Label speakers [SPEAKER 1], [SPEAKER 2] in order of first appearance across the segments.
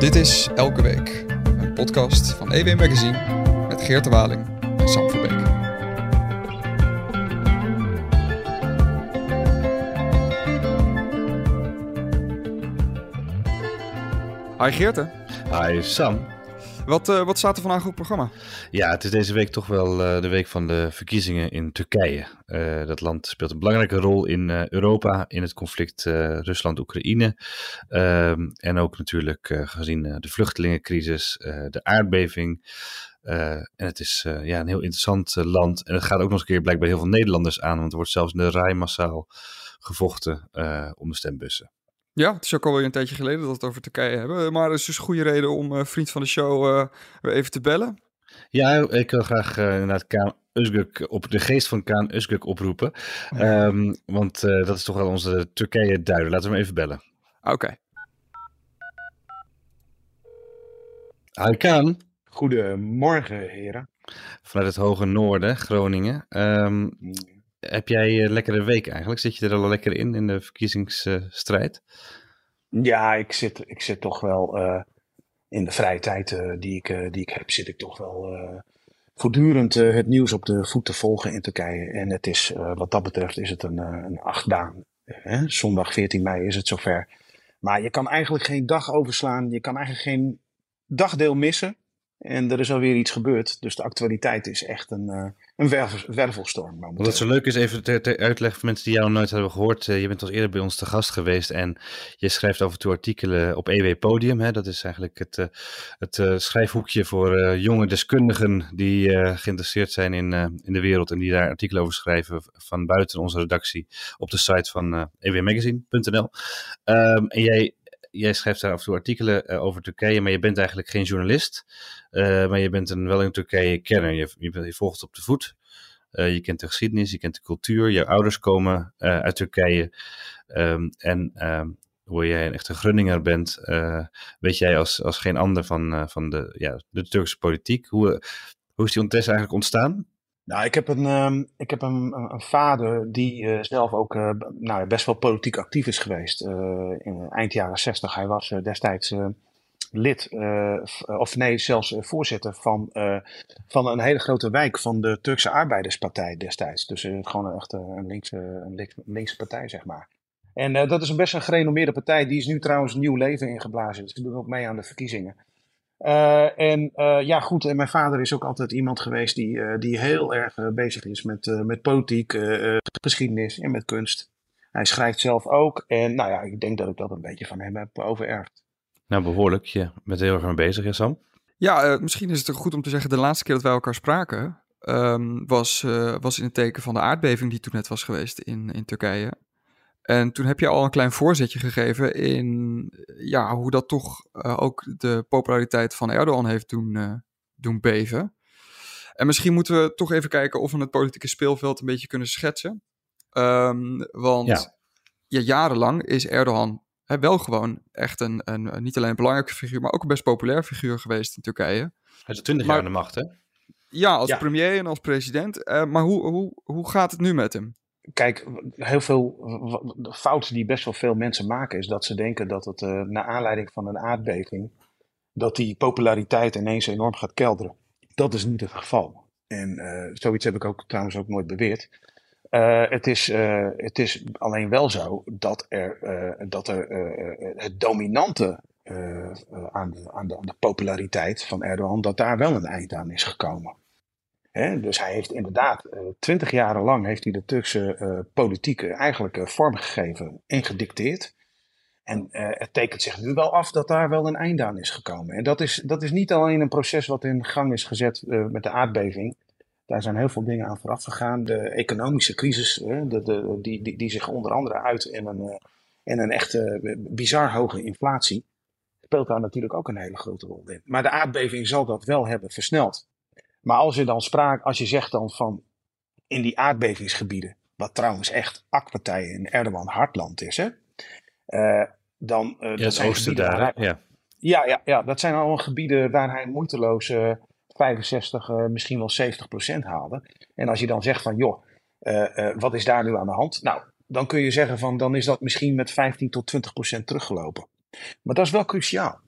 [SPEAKER 1] Dit is Elke Week, een podcast van EW Magazine met Geert de Waling en Sam Verbeek. Hi Geerte.
[SPEAKER 2] Hi Sam.
[SPEAKER 1] Wat, uh, wat staat er vandaag op het programma?
[SPEAKER 2] Ja, het is deze week toch wel uh, de week van de verkiezingen in Turkije. Uh, dat land speelt een belangrijke rol in Europa in het conflict Rusland-Oekraïne. Ehm, en ook natuurlijk gezien de vluchtelingencrisis, de aardbeving. en het is ja, een heel interessant land. En het gaat ook nog eens een keer blijkbaar heel veel Nederlanders aan, want er wordt zelfs in de rij massaal gevochten om de stembussen.
[SPEAKER 1] Ja, het is ook alweer een tijdje geleden dat we het over Turkije hebben. Maar het is dus een goede reden om uh, vriend van de show uh, weer even te bellen.
[SPEAKER 2] Ja, ik wil graag uh, inderdaad Kaan Özgök op de geest van Kaan Özgök oproepen. Ja. Um, want dat is toch wel onze Turkije-duider. Laten we hem even bellen.
[SPEAKER 1] Oké. Okay.
[SPEAKER 2] Hi Kaan.
[SPEAKER 3] Goedemorgen, heren.
[SPEAKER 2] Vanuit het hoge noorden, Groningen. Um, heb jij een lekkere week eigenlijk? Zit je er al lekker in, in de verkiezingsstrijd?
[SPEAKER 3] Ja, ik zit, ik zit toch wel uh, in de vrije tijd uh, die, ik, die ik heb, zit ik toch wel voortdurend het nieuws op de voet te volgen in Turkije. En het is, wat dat betreft, is het een, een achtbaan. Hè? Zondag 14 mei is het zover. Maar je kan eigenlijk geen dag overslaan. Je kan eigenlijk geen dagdeel missen. En er is alweer iets gebeurd. Dus de actualiteit is echt een, uh, een wervel, wervelstorm.
[SPEAKER 2] Wat het zo leuk is, even ter, ter uitleg voor mensen die jou nooit hebben gehoord. Uh, je bent al eerder bij ons te gast geweest en je schrijft af en toe artikelen op EW Podium. Hè? Dat is eigenlijk het, uh, het schrijfhoekje voor jonge deskundigen die geïnteresseerd zijn in, in de wereld en die daar artikelen over schrijven van buiten onze redactie op de site van ewmagazine.nl. Um, en jij jij schrijft daar af en toe artikelen uh, over Turkije, maar je bent eigenlijk geen journalist. Uh, maar je bent een, wel een Turkije-kenner. Je, je, je, volgt op de voet. Uh, je kent de geschiedenis, je kent de cultuur. Je ouders komen uit Turkije. Um, en um, hoe jij een echte Grunninger bent, weet jij als, als geen ander van, van de, ja, de Turkse politiek. Hoe, hoe is die ondertussen eigenlijk ontstaan?
[SPEAKER 3] Nou, ik heb een, um, ik heb een, een vader die uh, zelf ook uh, nou, best wel politiek actief is geweest. Uh, in eind jaren 60. Hij was destijds lid, of nee, zelfs voorzitter van, van een hele grote wijk van de Turkse Arbeiderspartij destijds. Dus gewoon echt een linkse, een links, linkse partij, zeg maar. En dat is een best een gerenommeerde partij. Die is nu trouwens nieuw leven ingeblazen. Dus die doen ook mee aan de verkiezingen. Uh, en uh, ja, goed, en mijn vader is ook altijd iemand geweest die, uh, die heel erg bezig is met, met politiek, geschiedenis en met kunst. Hij schrijft zelf ook. En nou ja, ik denk dat ik dat een beetje van hem heb overerfd.
[SPEAKER 2] Nou, behoorlijk. Je bent heel erg mee bezig, hè Sam?
[SPEAKER 1] Ja, misschien is het goed om te zeggen, de laatste keer dat wij elkaar spraken, um, was, was in het teken van de aardbeving die toen net was geweest in, in Turkije. En toen heb je al een klein voorzetje gegeven in ja, hoe dat toch uh, ook de populariteit van Erdogan heeft doen, uh, doen beven. En misschien moeten we toch even kijken of we het politieke speelveld een beetje kunnen schetsen. Um, want ja. ja. jarenlang is Erdogan hè, wel gewoon echt een, een, niet alleen een belangrijke figuur, maar ook een best populair figuur geweest in Turkije.
[SPEAKER 2] Hij is 20 jaar aan de macht, hè?
[SPEAKER 1] Ja, als ja. premier en als president. Uh, maar hoe, hoe, hoe gaat het nu met hem?
[SPEAKER 3] Kijk, heel veel fouten die best wel veel mensen maken, is dat ze denken dat het uh, naar aanleiding van een aardbeving, dat die populariteit ineens enorm gaat kelderen. Dat is niet het geval. En uh, zoiets heb ik ook trouwens ook nooit beweerd. Uh, het, is, het is alleen wel zo dat er, dat er het dominante aan de, aan, de, aan de populariteit van Erdogan, dat daar wel een eind aan is gekomen. Dus hij heeft inderdaad uh, twintig jaren lang heeft hij de Turkse uh, politiek eigenlijk uh, vormgegeven en gedicteerd. En het tekent zich nu wel af dat daar wel een einde aan is gekomen. En dat is, dat is niet alleen een proces wat in gang is gezet met de aardbeving. Daar zijn heel veel dingen aan vooraf gegaan. De economische crisis, de, die, die, die zich onder andere uit in een, in een echte bizar hoge inflatie, speelt daar natuurlijk ook een hele grote rol in. Maar de aardbeving zal dat wel hebben versneld. Maar als je dan spraak, als je zegt dan van in die aardbevingsgebieden, wat trouwens echt akpartijen in Erdogan hartland is, hè, uh, dan.
[SPEAKER 2] Uh, ja, dat zijn oosten daar, hij,
[SPEAKER 3] ja. ja. Ja, ja, dat zijn allemaal gebieden waar hij moeiteloos uh, 65, uh, misschien wel 70 procent haalde. En als je dan zegt van, joh, wat is daar nu aan de hand? Nou, dan kun je zeggen van, dan is dat misschien met 15 tot 20 procent teruggelopen. Maar dat is wel cruciaal.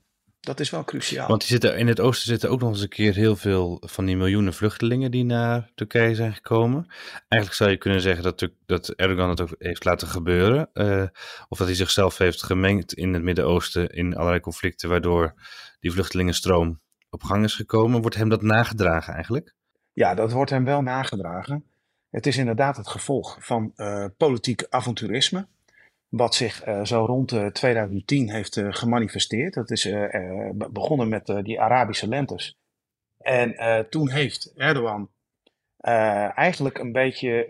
[SPEAKER 3] Dat is wel cruciaal.
[SPEAKER 2] Want die zitten, in het oosten zitten ook nog eens een keer heel veel van die miljoenen vluchtelingen die naar Turkije zijn gekomen. Eigenlijk zou je kunnen zeggen dat, dat Erdogan het ook heeft laten gebeuren. Uh, of dat hij zichzelf heeft gemengd in het Midden-Oosten in allerlei conflicten, waardoor die vluchtelingenstroom op gang is gekomen. Wordt hem dat nagedragen eigenlijk?
[SPEAKER 3] Ja, dat wordt hem wel nagedragen. Het is inderdaad het gevolg van uh, politiek avonturisme wat zich uh, zo rond uh, 2010 heeft uh, gemanifesteerd. Dat is begonnen met die Arabische lentes. En toen heeft Erdogan eigenlijk een beetje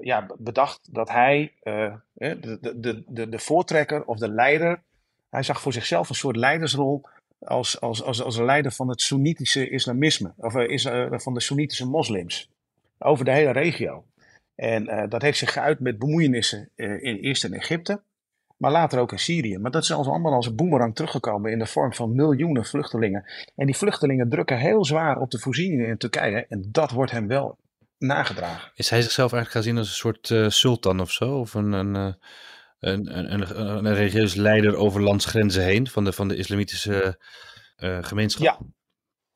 [SPEAKER 3] ja, bedacht dat hij de, de, de, de voortrekker of de leider, hij zag voor zichzelf een soort leidersrol als, als, als, als leider van het Soenitische islamisme, of is, van de Soenitische moslims over de hele regio. En uh, dat heeft zich geuit met bemoeienissen uh, in, eerst in Egypte, maar later ook in Syrië. Maar dat is allemaal als een boemerang teruggekomen in de vorm van miljoenen vluchtelingen. En die vluchtelingen drukken heel zwaar op de voorzieningen in Turkije. En dat wordt hem wel nagedragen.
[SPEAKER 2] Is hij zichzelf eigenlijk gaan zien als een soort uh, sultan of zo? Of een, een, een, een, een, een religieus leider over landsgrenzen heen van de, van de islamitische gemeenschap?
[SPEAKER 3] Ja.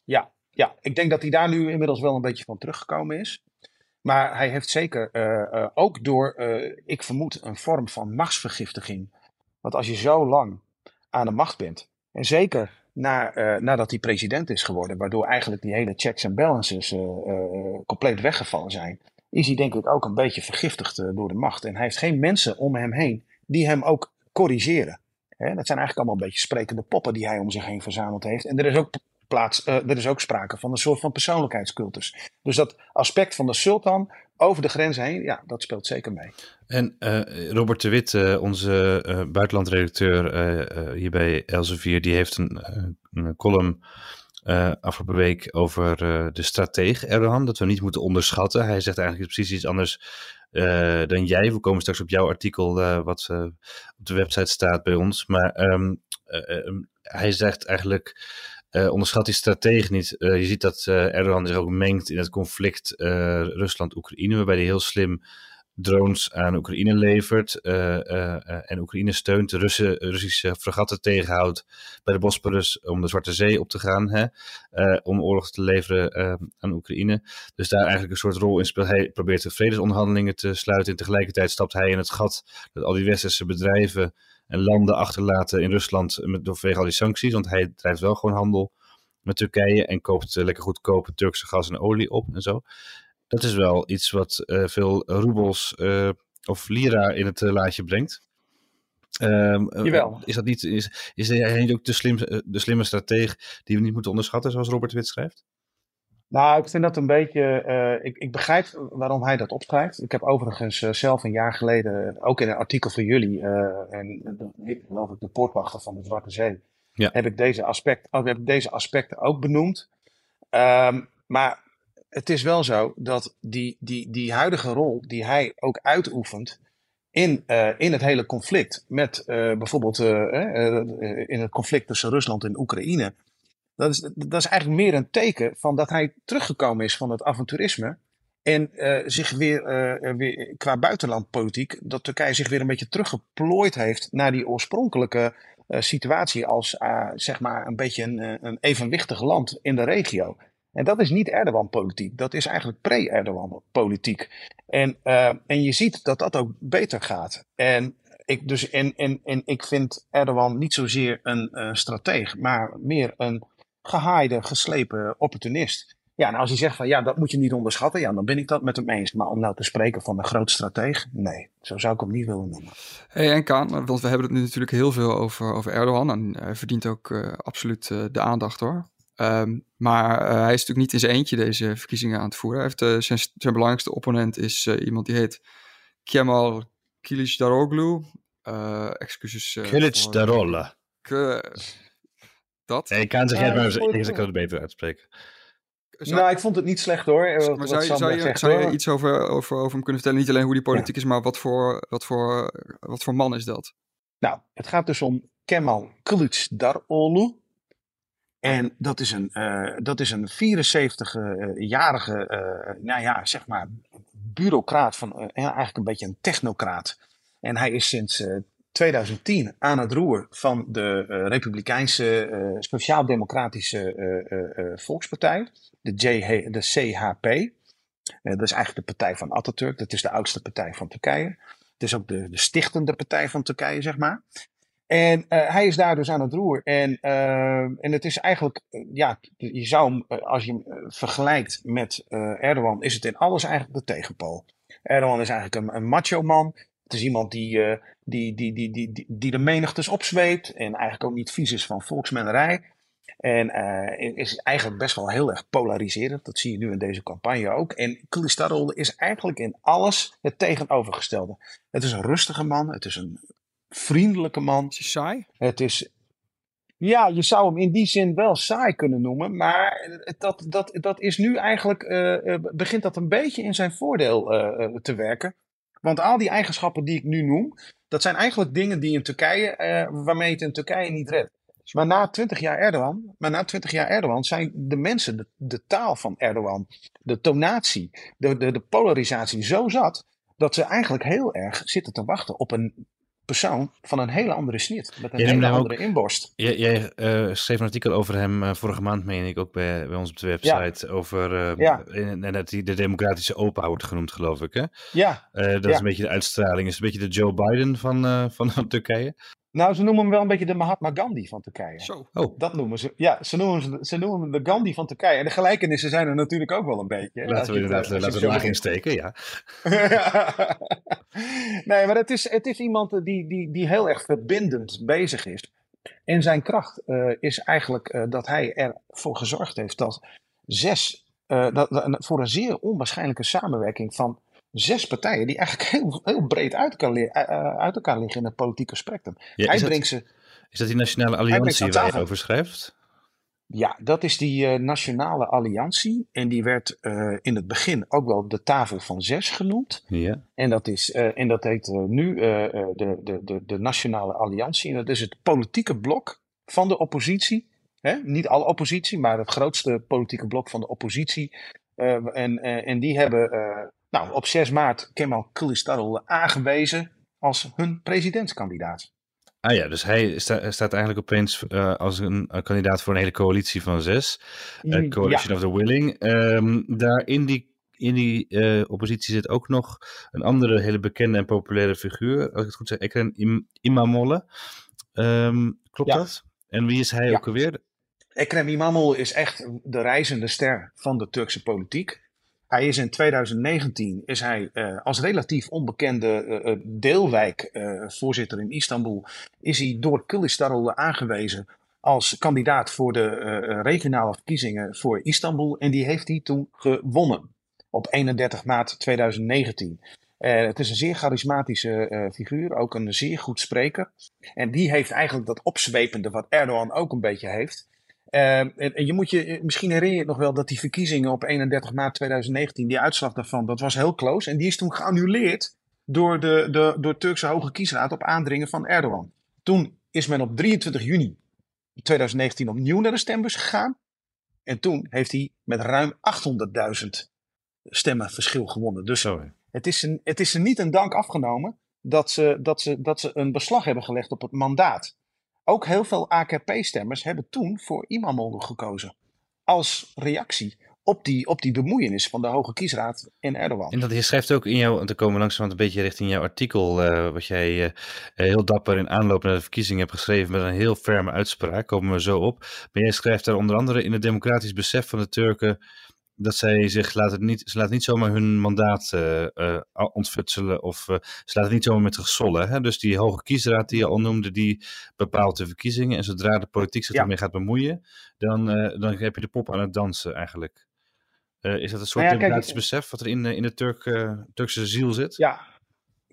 [SPEAKER 3] ja, ja. Ik denk dat hij daar nu inmiddels wel een beetje van teruggekomen is. Maar hij heeft zeker uh, uh, ook door, uh, ik vermoed, een vorm van machtsvergiftiging. Want als je zo lang aan de macht bent, en zeker na, nadat hij president is geworden, waardoor eigenlijk die hele checks en balances compleet weggevallen zijn, is hij denk ik ook een beetje vergiftigd door de macht. En hij heeft geen mensen om hem heen die hem ook corrigeren. Hè, dat zijn eigenlijk allemaal een beetje sprekende poppen die hij om zich heen verzameld heeft. En er is ook plaats, uh, er is ook sprake van een soort van persoonlijkheidscultus. Dus dat aspect van de sultan over de grens heen, ja, dat speelt zeker mee.
[SPEAKER 2] En uh, Robert de Wit, uh, onze uh, buitenlandredacteur hier bij Elsevier, die heeft een, een column afgelopen week over de strateeg Erdogan, dat we niet moeten onderschatten. Hij zegt eigenlijk precies iets anders dan jij. We komen straks op jouw artikel wat op de website staat bij ons. Maar um, hij zegt eigenlijk uh, onderschat die strategie niet. Uh, je ziet dat uh, Erdogan zich ook mengt in het conflict Rusland-Oekraïne, waarbij hij heel slim drones aan Oekraïne levert en Oekraïne steunt, de Russische fregatten tegenhoudt bij de Bosporus om de Zwarte Zee op te gaan, hè, om oorlog te leveren aan Oekraïne. Dus daar eigenlijk een soort rol in speelt. Hij probeert de vredesonderhandelingen te sluiten en tegelijkertijd stapt hij in het gat dat al die westerse bedrijven en landen achterlaten in Rusland met, vanwege al die sancties. Want hij drijft wel gewoon handel met Turkije en koopt uh, lekker goedkope Turkse gas en olie op en zo. Dat is wel iets wat uh, veel roebels uh, of lira in het laadje brengt.
[SPEAKER 3] Um, Jawel.
[SPEAKER 2] Is dat niet, is, is hij niet ook de, slim, de slimme strateeg die we niet moeten onderschatten, zoals Robert Wit schrijft?
[SPEAKER 3] Nou, ik vind dat een beetje. Uh, ik, ik, begrijp waarom hij dat opschrijft. Ik heb overigens uh, zelf een jaar geleden, ook in een artikel van jullie, uh, en ik geloof ik de poortwachter van de Zwarte Zee, ja. heb, ik deze aspect, heb ik deze aspecten ook benoemd. Um, maar het is wel zo dat die, die, die huidige rol die hij ook uitoefent in, in het hele conflict, met bijvoorbeeld in het conflict tussen Rusland en Oekraïne dat is, dat is eigenlijk meer een teken van dat hij teruggekomen is van het avonturisme. En uh, zich weer, uh, weer qua buitenlandpolitiek, dat Turkije zich weer een beetje teruggeplooid heeft naar die oorspronkelijke uh, situatie als zeg maar een beetje een, een evenwichtig land in de regio. En dat is niet Erdogan-politiek, dat is eigenlijk pre-Erdogan-politiek. En, en je ziet dat dat ook beter gaat. En ik, dus, en, en, en ik vind Erdogan niet zozeer een strateeg, maar meer een gehaaide, geslepen opportunist. Ja, en als hij zegt van ja, dat moet je niet onderschatten, ja, dan ben ik dat met hem eens. Maar om nou te spreken van een groot strateeg, nee, zo zou ik hem niet willen noemen.
[SPEAKER 1] Hey, en Kaan, want we hebben het nu natuurlijk heel veel over, over Erdogan en hij verdient ook uh, absoluut uh, de aandacht hoor. Um, maar uh, hij is natuurlijk niet in zijn eentje deze verkiezingen aan het voeren. Hij heeft, zijn, zijn belangrijkste opponent is iemand die heet Kemal Kılıçdaroğlu. excuses.
[SPEAKER 2] Kılıçdaroğlu.
[SPEAKER 1] Dat?
[SPEAKER 2] Nee, ik kan zich maar ik kan het beter uitspreken.
[SPEAKER 3] Zou... Nou, ik vond het niet slecht hoor.
[SPEAKER 1] Maar zou, je, zou, je, zegt, zou je iets over, over, over hem kunnen vertellen? Niet alleen hoe die politiek ja. is, maar wat voor, wat, voor, wat voor man is dat?
[SPEAKER 3] Nou, het gaat dus om Kemal Kılıçdaroğlu. En dat is een, uh, dat is een 74-jarige, uh, nou ja, zeg maar, bureaucraat van, uh, eigenlijk een beetje een technocraat. En hij is sinds 2010 aan het roer van de uh, Republikeinse uh, Sociaal-Democratische uh, Volkspartij, de, JH, de CHP. dat is eigenlijk de partij van Atatürk, dat is de oudste partij van Turkije. Het is ook de, de stichtende partij van Turkije, zeg maar. En hij is daar dus aan het roer. En, en het is eigenlijk, ja, je zou als je hem vergelijkt met Erdogan, is het in alles eigenlijk de tegenpool. Erdogan is eigenlijk een, een macho man. Het is iemand die, die, die, die, die, die, die de menigtes opzweept en eigenlijk ook niet vies is van volksmennerij. En uh, is eigenlijk best wel heel erg polariserend. Dat zie je nu in deze campagne ook. En Kılıçdaroğlu is eigenlijk in alles het tegenovergestelde. Het is een rustige man. Het is een vriendelijke man.
[SPEAKER 1] Is hij saai?
[SPEAKER 3] Het is... Ja, je zou hem in die zin wel saai kunnen noemen. Maar dat, dat, dat is nu eigenlijk... Uh, begint dat een beetje in zijn voordeel uh, te werken. Want al die eigenschappen die ik nu noem... Dat zijn eigenlijk dingen die in Turkije, uh, waarmee het in Turkije niet redt. Maar na 20 jaar Erdogan, maar na 20 jaar Erdogan zijn de mensen, de, de taal van Erdogan, de tonatie, de, de, de polarisatie zo zat, dat ze eigenlijk heel erg zitten te wachten op een persoon van een hele andere snit. Met een hele andere inborst.
[SPEAKER 2] Jij, jij uh, schreef een artikel over hem uh, vorige maand, meen ik, ook bij, bij ons op de website. Over uh, ja. en dat hij de democratische opa wordt genoemd, geloof ik. Hè?
[SPEAKER 3] Ja.
[SPEAKER 2] dat is een beetje de uitstraling. Is een beetje de Joe Biden van, van Turkije.
[SPEAKER 3] Nou, ze noemen hem wel een beetje de Mahatma Gandhi van Turkije.
[SPEAKER 1] Zo.
[SPEAKER 3] Oh. Dat noemen ze. Ja, ze noemen, ze noemen hem de Gandhi van Turkije. En de gelijkenissen zijn er natuurlijk ook wel een beetje.
[SPEAKER 2] Laten we inderdaad laten we laag insteken, ja.
[SPEAKER 3] nee, maar het is, het is iemand die, die, die heel erg verbindend bezig is. En zijn kracht uh, is eigenlijk uh, dat hij ervoor gezorgd heeft dat zes, uh, dat, voor een zeer onwaarschijnlijke samenwerking van zes partijen die eigenlijk heel, heel breed uit, kan, uit elkaar liggen in het politieke spectrum.
[SPEAKER 2] Ja, hij brengt ze. Is dat die Nationale Alliantie waar je over schrijft?
[SPEAKER 3] Ja, dat is die uh, Nationale Alliantie. En die werd uh, in het begin ook wel de tafel van zes genoemd.
[SPEAKER 2] Ja.
[SPEAKER 3] En, dat is, en dat heet nu de, de, de, de Nationale Alliantie. En dat is het politieke blok van de oppositie. Niet alle oppositie, maar het grootste politieke blok van de oppositie. En, en die hebben nou, op 6 maart Kemal Kılıçdaroğlu aangewezen als hun presidentskandidaat.
[SPEAKER 2] Ah ja, dus hij staat eigenlijk opeens uh, als een, een, kandidaat voor een hele coalitie van zes. Uh, Coalition ja. of the Willing. Um, daar in die, in die uh, oppositie zit ook nog een andere hele bekende en populaire figuur. Als ik het goed zeg, Ekrem Im Imamolle. Um, klopt ja. dat? En wie is hij ja. ook alweer?
[SPEAKER 3] Ekrem Imamolle is echt de reizende ster van de Turkse politiek. Hij is in 2019 is hij, uh, als relatief onbekende uh, deelwijk uh, voorzitter in Istanbul, is hij door Kılıçdaroğlu aangewezen als kandidaat voor de regionale verkiezingen voor Istanbul. En die heeft hij toen gewonnen op 31 maart 2019. het is een zeer charismatische figuur, ook een zeer goed spreker. En die heeft eigenlijk dat opzwepende wat Erdogan ook een beetje heeft. Uh, en je moet je, misschien herinner je het nog wel dat die verkiezingen op 31 maart 2019, die uitslag daarvan, dat was heel close. En die is toen geannuleerd door de, de door Turkse Hoge Kiesraad op aandringen van Erdogan. Toen is men op 23 juni 2019 opnieuw naar de stembus gegaan. En toen heeft hij met ruim 800.000 stemmen verschil gewonnen. Dus het is, een, het is er niet een dank afgenomen dat ze, dat, ze, dat ze een beslag hebben gelegd op het mandaat. Ook heel veel AKP-stemmers hebben toen voor Imamoglu gekozen. Als reactie op die, op die bemoeienis van de Hoge Kiesraad in Erdogan.
[SPEAKER 2] En dat je schrijft ook in jouw, te komen langs, want een beetje richting jouw artikel, uh, wat jij uh, heel dapper in aanloop naar de verkiezingen hebt geschreven met een heel ferme uitspraak, komen we zo op. Maar jij schrijft daar onder andere in het democratisch besef van de Turken dat zij zich laten niet, ze laten niet zomaar hun mandaat uh, uh, ontfutselen of uh, ze laten niet zomaar met zich sollen. Hè? Dus die hoge kiesraad die je al noemde, die bepaalt de verkiezingen. En zodra de politiek zich ja. ermee gaat bemoeien, dan, dan heb je de pop aan het dansen eigenlijk. is dat een soort nou ja, democratisch kijk, besef wat er in, in de Turk, Turkse ziel zit?
[SPEAKER 3] Ja,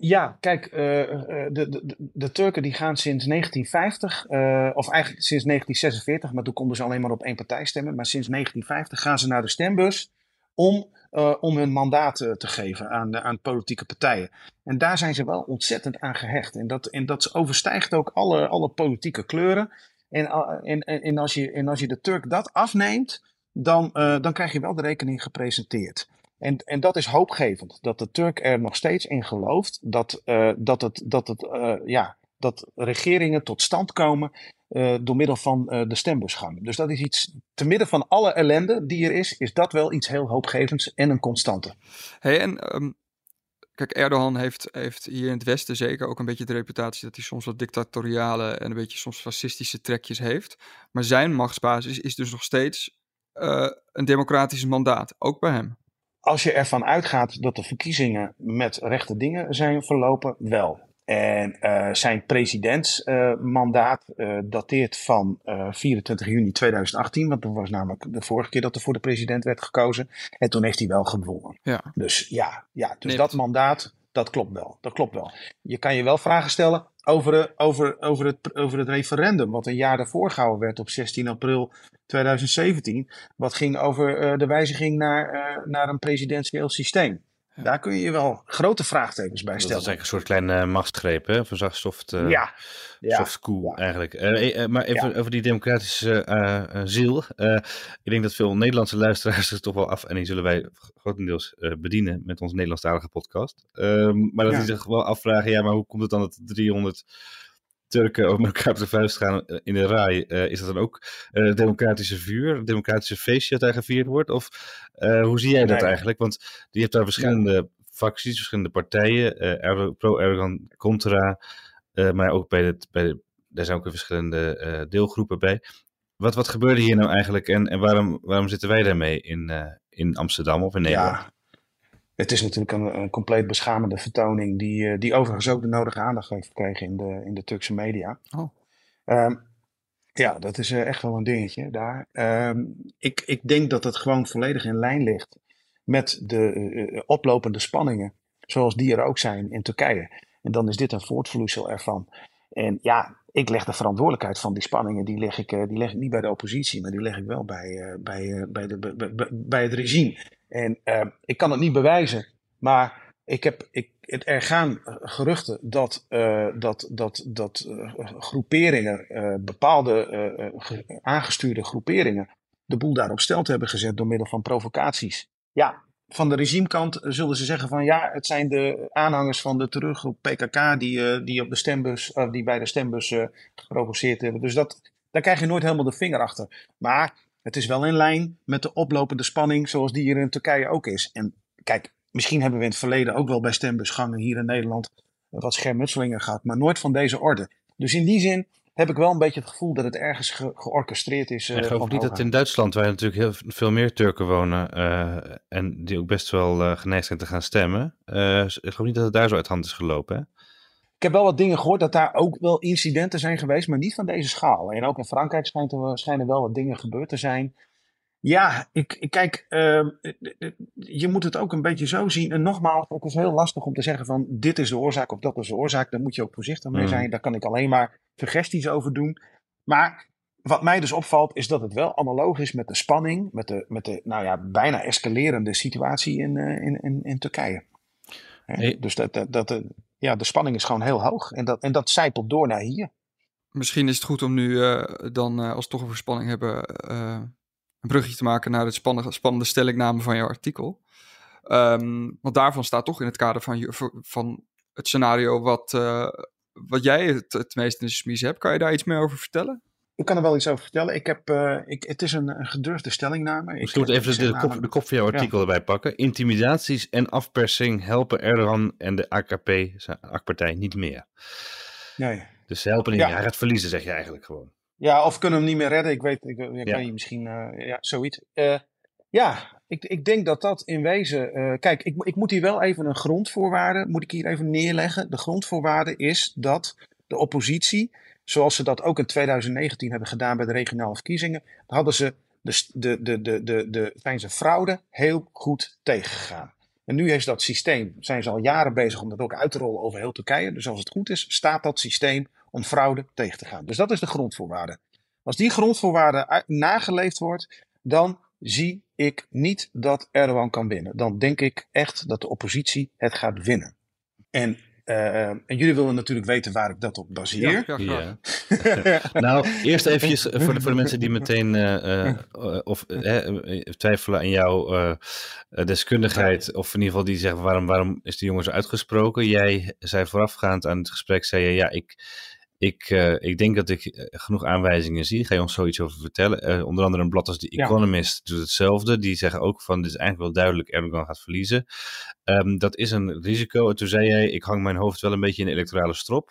[SPEAKER 3] ja, kijk, uh, de, de, de, Turken die gaan sinds 1950, uh, of eigenlijk sinds 1946, maar toen konden ze alleen maar op één partij stemmen, maar sinds 1950 gaan ze naar de stembus om, om hun mandaat te geven aan, aan politieke partijen. En daar zijn ze wel ontzettend aan gehecht. En dat, en dat overstijgt ook alle, alle politieke kleuren. En, en, en, als je, en als je de Turk dat afneemt, dan, dan krijg je wel de rekening gepresenteerd. En, en dat is hoopgevend, dat de Turk er nog steeds in gelooft dat, uh, dat het, dat het uh, ja, dat regeringen tot stand komen uh, door middel van de stembusgang. Dus dat is iets, te midden van alle ellende die er is, is dat wel iets heel hoopgevends en een constante.
[SPEAKER 1] Hey, en um, kijk, Erdogan heeft, heeft hier in het Westen zeker ook een beetje de reputatie dat hij soms wat dictatoriale en een beetje soms fascistische trekjes heeft. Maar zijn machtsbasis is dus nog steeds een democratisch mandaat, ook bij hem.
[SPEAKER 3] Als je ervan uitgaat dat de verkiezingen met rechte dingen zijn verlopen, wel. En uh, zijn presidentsmandaat uh, dateert van 24 juni 2018, want dat was namelijk de vorige keer dat er voor de president werd gekozen. En toen heeft hij wel gewonnen.
[SPEAKER 1] Ja.
[SPEAKER 3] Dus ja, ja dus dat mandaat, dat klopt wel. Dat klopt wel. Je kan je wel vragen stellen over, over, over, het, over het referendum, wat een jaar daarvoor gehouden werd op 16 april 2017. Wat ging over de wijziging naar, naar een presidentieel systeem. Daar kun je je wel grote vraagtekens bij stellen.
[SPEAKER 2] Dat is eigenlijk een soort kleine uh, machtsgreep, hè? Of een soft, uh,
[SPEAKER 3] ja.
[SPEAKER 2] soft ja. eigenlijk. Uh, maar even ja. over die democratische ziel. ik denk dat veel Nederlandse luisteraars er toch wel af... en die zullen wij grotendeels bedienen met onze Nederlandstalige podcast. Ehm, maar dat die zich wel afvragen, ja, maar hoe komt het dan dat 300 Turken over elkaar op de vuist gaan in de rij. Uh, is dat dan ook uh, democratische vuur, democratische feestje dat daar gevierd wordt? Of hoe zie jij dat eigenlijk? Want je hebt daar verschillende facties, verschillende partijen, pro-Erdogan, contra, maar ook bij, het, bij de, daar zijn ook weer verschillende deelgroepen bij. Wat, wat gebeurde hier nou eigenlijk en, en waarom, waarom zitten wij daarmee in, in Amsterdam of in Nederland?
[SPEAKER 3] Ja. Het is natuurlijk een, een compleet beschamende vertoning, die, die overigens ook de nodige aandacht heeft gekregen in de, in de Turkse media.
[SPEAKER 1] Oh.
[SPEAKER 3] Um, ja, dat is uh, echt wel een dingetje daar. Um, ik, ik denk dat het gewoon volledig in lijn ligt met de uh, oplopende spanningen, zoals die er ook zijn in Turkije. En dan is dit een voortvloeisel ervan. En ja, ik leg de verantwoordelijkheid van die spanningen, die leg ik, die leg ik niet bij de oppositie, maar die leg ik wel bij, bij, bij, de, bij, bij het regime. En uh, ik kan het niet bewijzen, maar ik heb, ik, het, er gaan geruchten dat, uh, dat, dat, dat uh, groeperingen, bepaalde aangestuurde groeperingen, de boel daar op stel hebben gezet door middel van provocaties. Ja, van de regimekant zullen ze zeggen van ja, het zijn de aanhangers van de teruggroep PKK die, die, op de stembus, die bij de stembus geprovoceerd hebben. Dus dat, daar krijg je nooit helemaal de vinger achter. Maar het is wel in lijn met de oplopende spanning zoals die hier in Turkije ook is. En kijk, misschien hebben we in het verleden ook wel bij stembusgangen hier in Nederland wat schermutselingen gehad, maar nooit van deze orde. Dus in die zin heb ik wel een beetje het gevoel dat het ergens ge georchestreerd is.
[SPEAKER 2] Uh, ik geloof niet dat in Duitsland, waar natuurlijk heel veel meer Turken wonen uh, en die ook best wel uh, geneigd zijn te gaan stemmen, ik geloof niet dat het daar zo uit hand is gelopen. Hè?
[SPEAKER 3] Ik heb wel wat dingen gehoord dat daar ook wel incidenten zijn geweest, maar niet van deze schaal. En ook in Frankrijk schijnt er, schijnen wel wat dingen gebeurd te zijn. Ja, ik, ik kijk, uh, je moet het ook een beetje zo zien. En nogmaals, het is heel lastig om te zeggen van dit is de oorzaak of dat is de oorzaak. Daar moet je ook voorzichtig mee zijn. Daar kan ik alleen maar suggesties over doen. Maar wat mij dus opvalt is dat het wel analoog is met de spanning, met de, met de nou ja, bijna escalerende situatie in, uh, in, in, in Turkije. Hey. Dus dat, dat, dat, ja, de spanning is gewoon heel hoog. En dat, en dat zijpelt door naar hier.
[SPEAKER 1] Misschien is het goed om nu uh, dan, uh, als we toch over spanning hebben, uh, een brugje te maken naar de spannende, spannende stellingname van jouw artikel. Um, want daarvan staat toch in het kader van, van het scenario wat, wat jij het, het meest in de smies hebt. Kan je daar iets meer over vertellen?
[SPEAKER 3] Ik kan er wel iets over vertellen. Ik heb, uh, ik, het is een, een gedurfde stellingname.
[SPEAKER 2] Ik moet even de, kop, de kop van jouw artikel ja. erbij pakken. Intimidaties en afpersing helpen Erdogan en de AKP, zijn AK-partij, niet meer.
[SPEAKER 3] Nee.
[SPEAKER 2] Dus ze helpen niet ja. meer. Hij gaat verliezen, zeg je eigenlijk gewoon.
[SPEAKER 3] Ja, of kunnen hem niet meer redden. Ik weet, ik, ik ja. je misschien, uh, ja, zoiets. Uh, ja, ik, ik denk dat dat in wezen. Uh, kijk, ik, ik moet hier wel even een grondvoorwaarde, moet ik hier even neerleggen. De grondvoorwaarde is dat de oppositie zoals ze dat ook in 2019 hebben gedaan bij de regionale verkiezingen, hadden ze de, de, de, de, de, de, zijn ze fraude heel goed tegengegaan. En nu is dat systeem, zijn ze al jaren bezig om dat ook uit te rollen over heel Turkije. Dus als het goed is, staat dat systeem om fraude tegen te gaan. Dus dat is de grondvoorwaarde. Als die grondvoorwaarde nageleefd wordt, dan zie ik niet dat Erdogan kan winnen. Dan denk ik echt dat de oppositie het gaat winnen. En Uh, en jullie willen natuurlijk weten waar ik dat op baseer.
[SPEAKER 1] Ja, ja,
[SPEAKER 2] ja. nou, eerst eventjes voor de, voor de mensen die meteen uh, uh, of twijfelen aan jouw deskundigheid. Of in ieder geval die zeggen waarom, waarom is die jongen zo uitgesproken. Jij zei voorafgaand aan het gesprek, zei je ja, ik ik, uh, ik denk dat ik eh, genoeg aanwijzingen zie. Ga je ons zoiets over vertellen? Uh, onder andere een blad als The Economist doet hetzelfde. Die zeggen ook van, dit is eigenlijk wel duidelijk, Erdogan gaat verliezen. Um, dat is een risico. En toen zei jij, ik hang mijn hoofd wel een beetje in de electorale strop.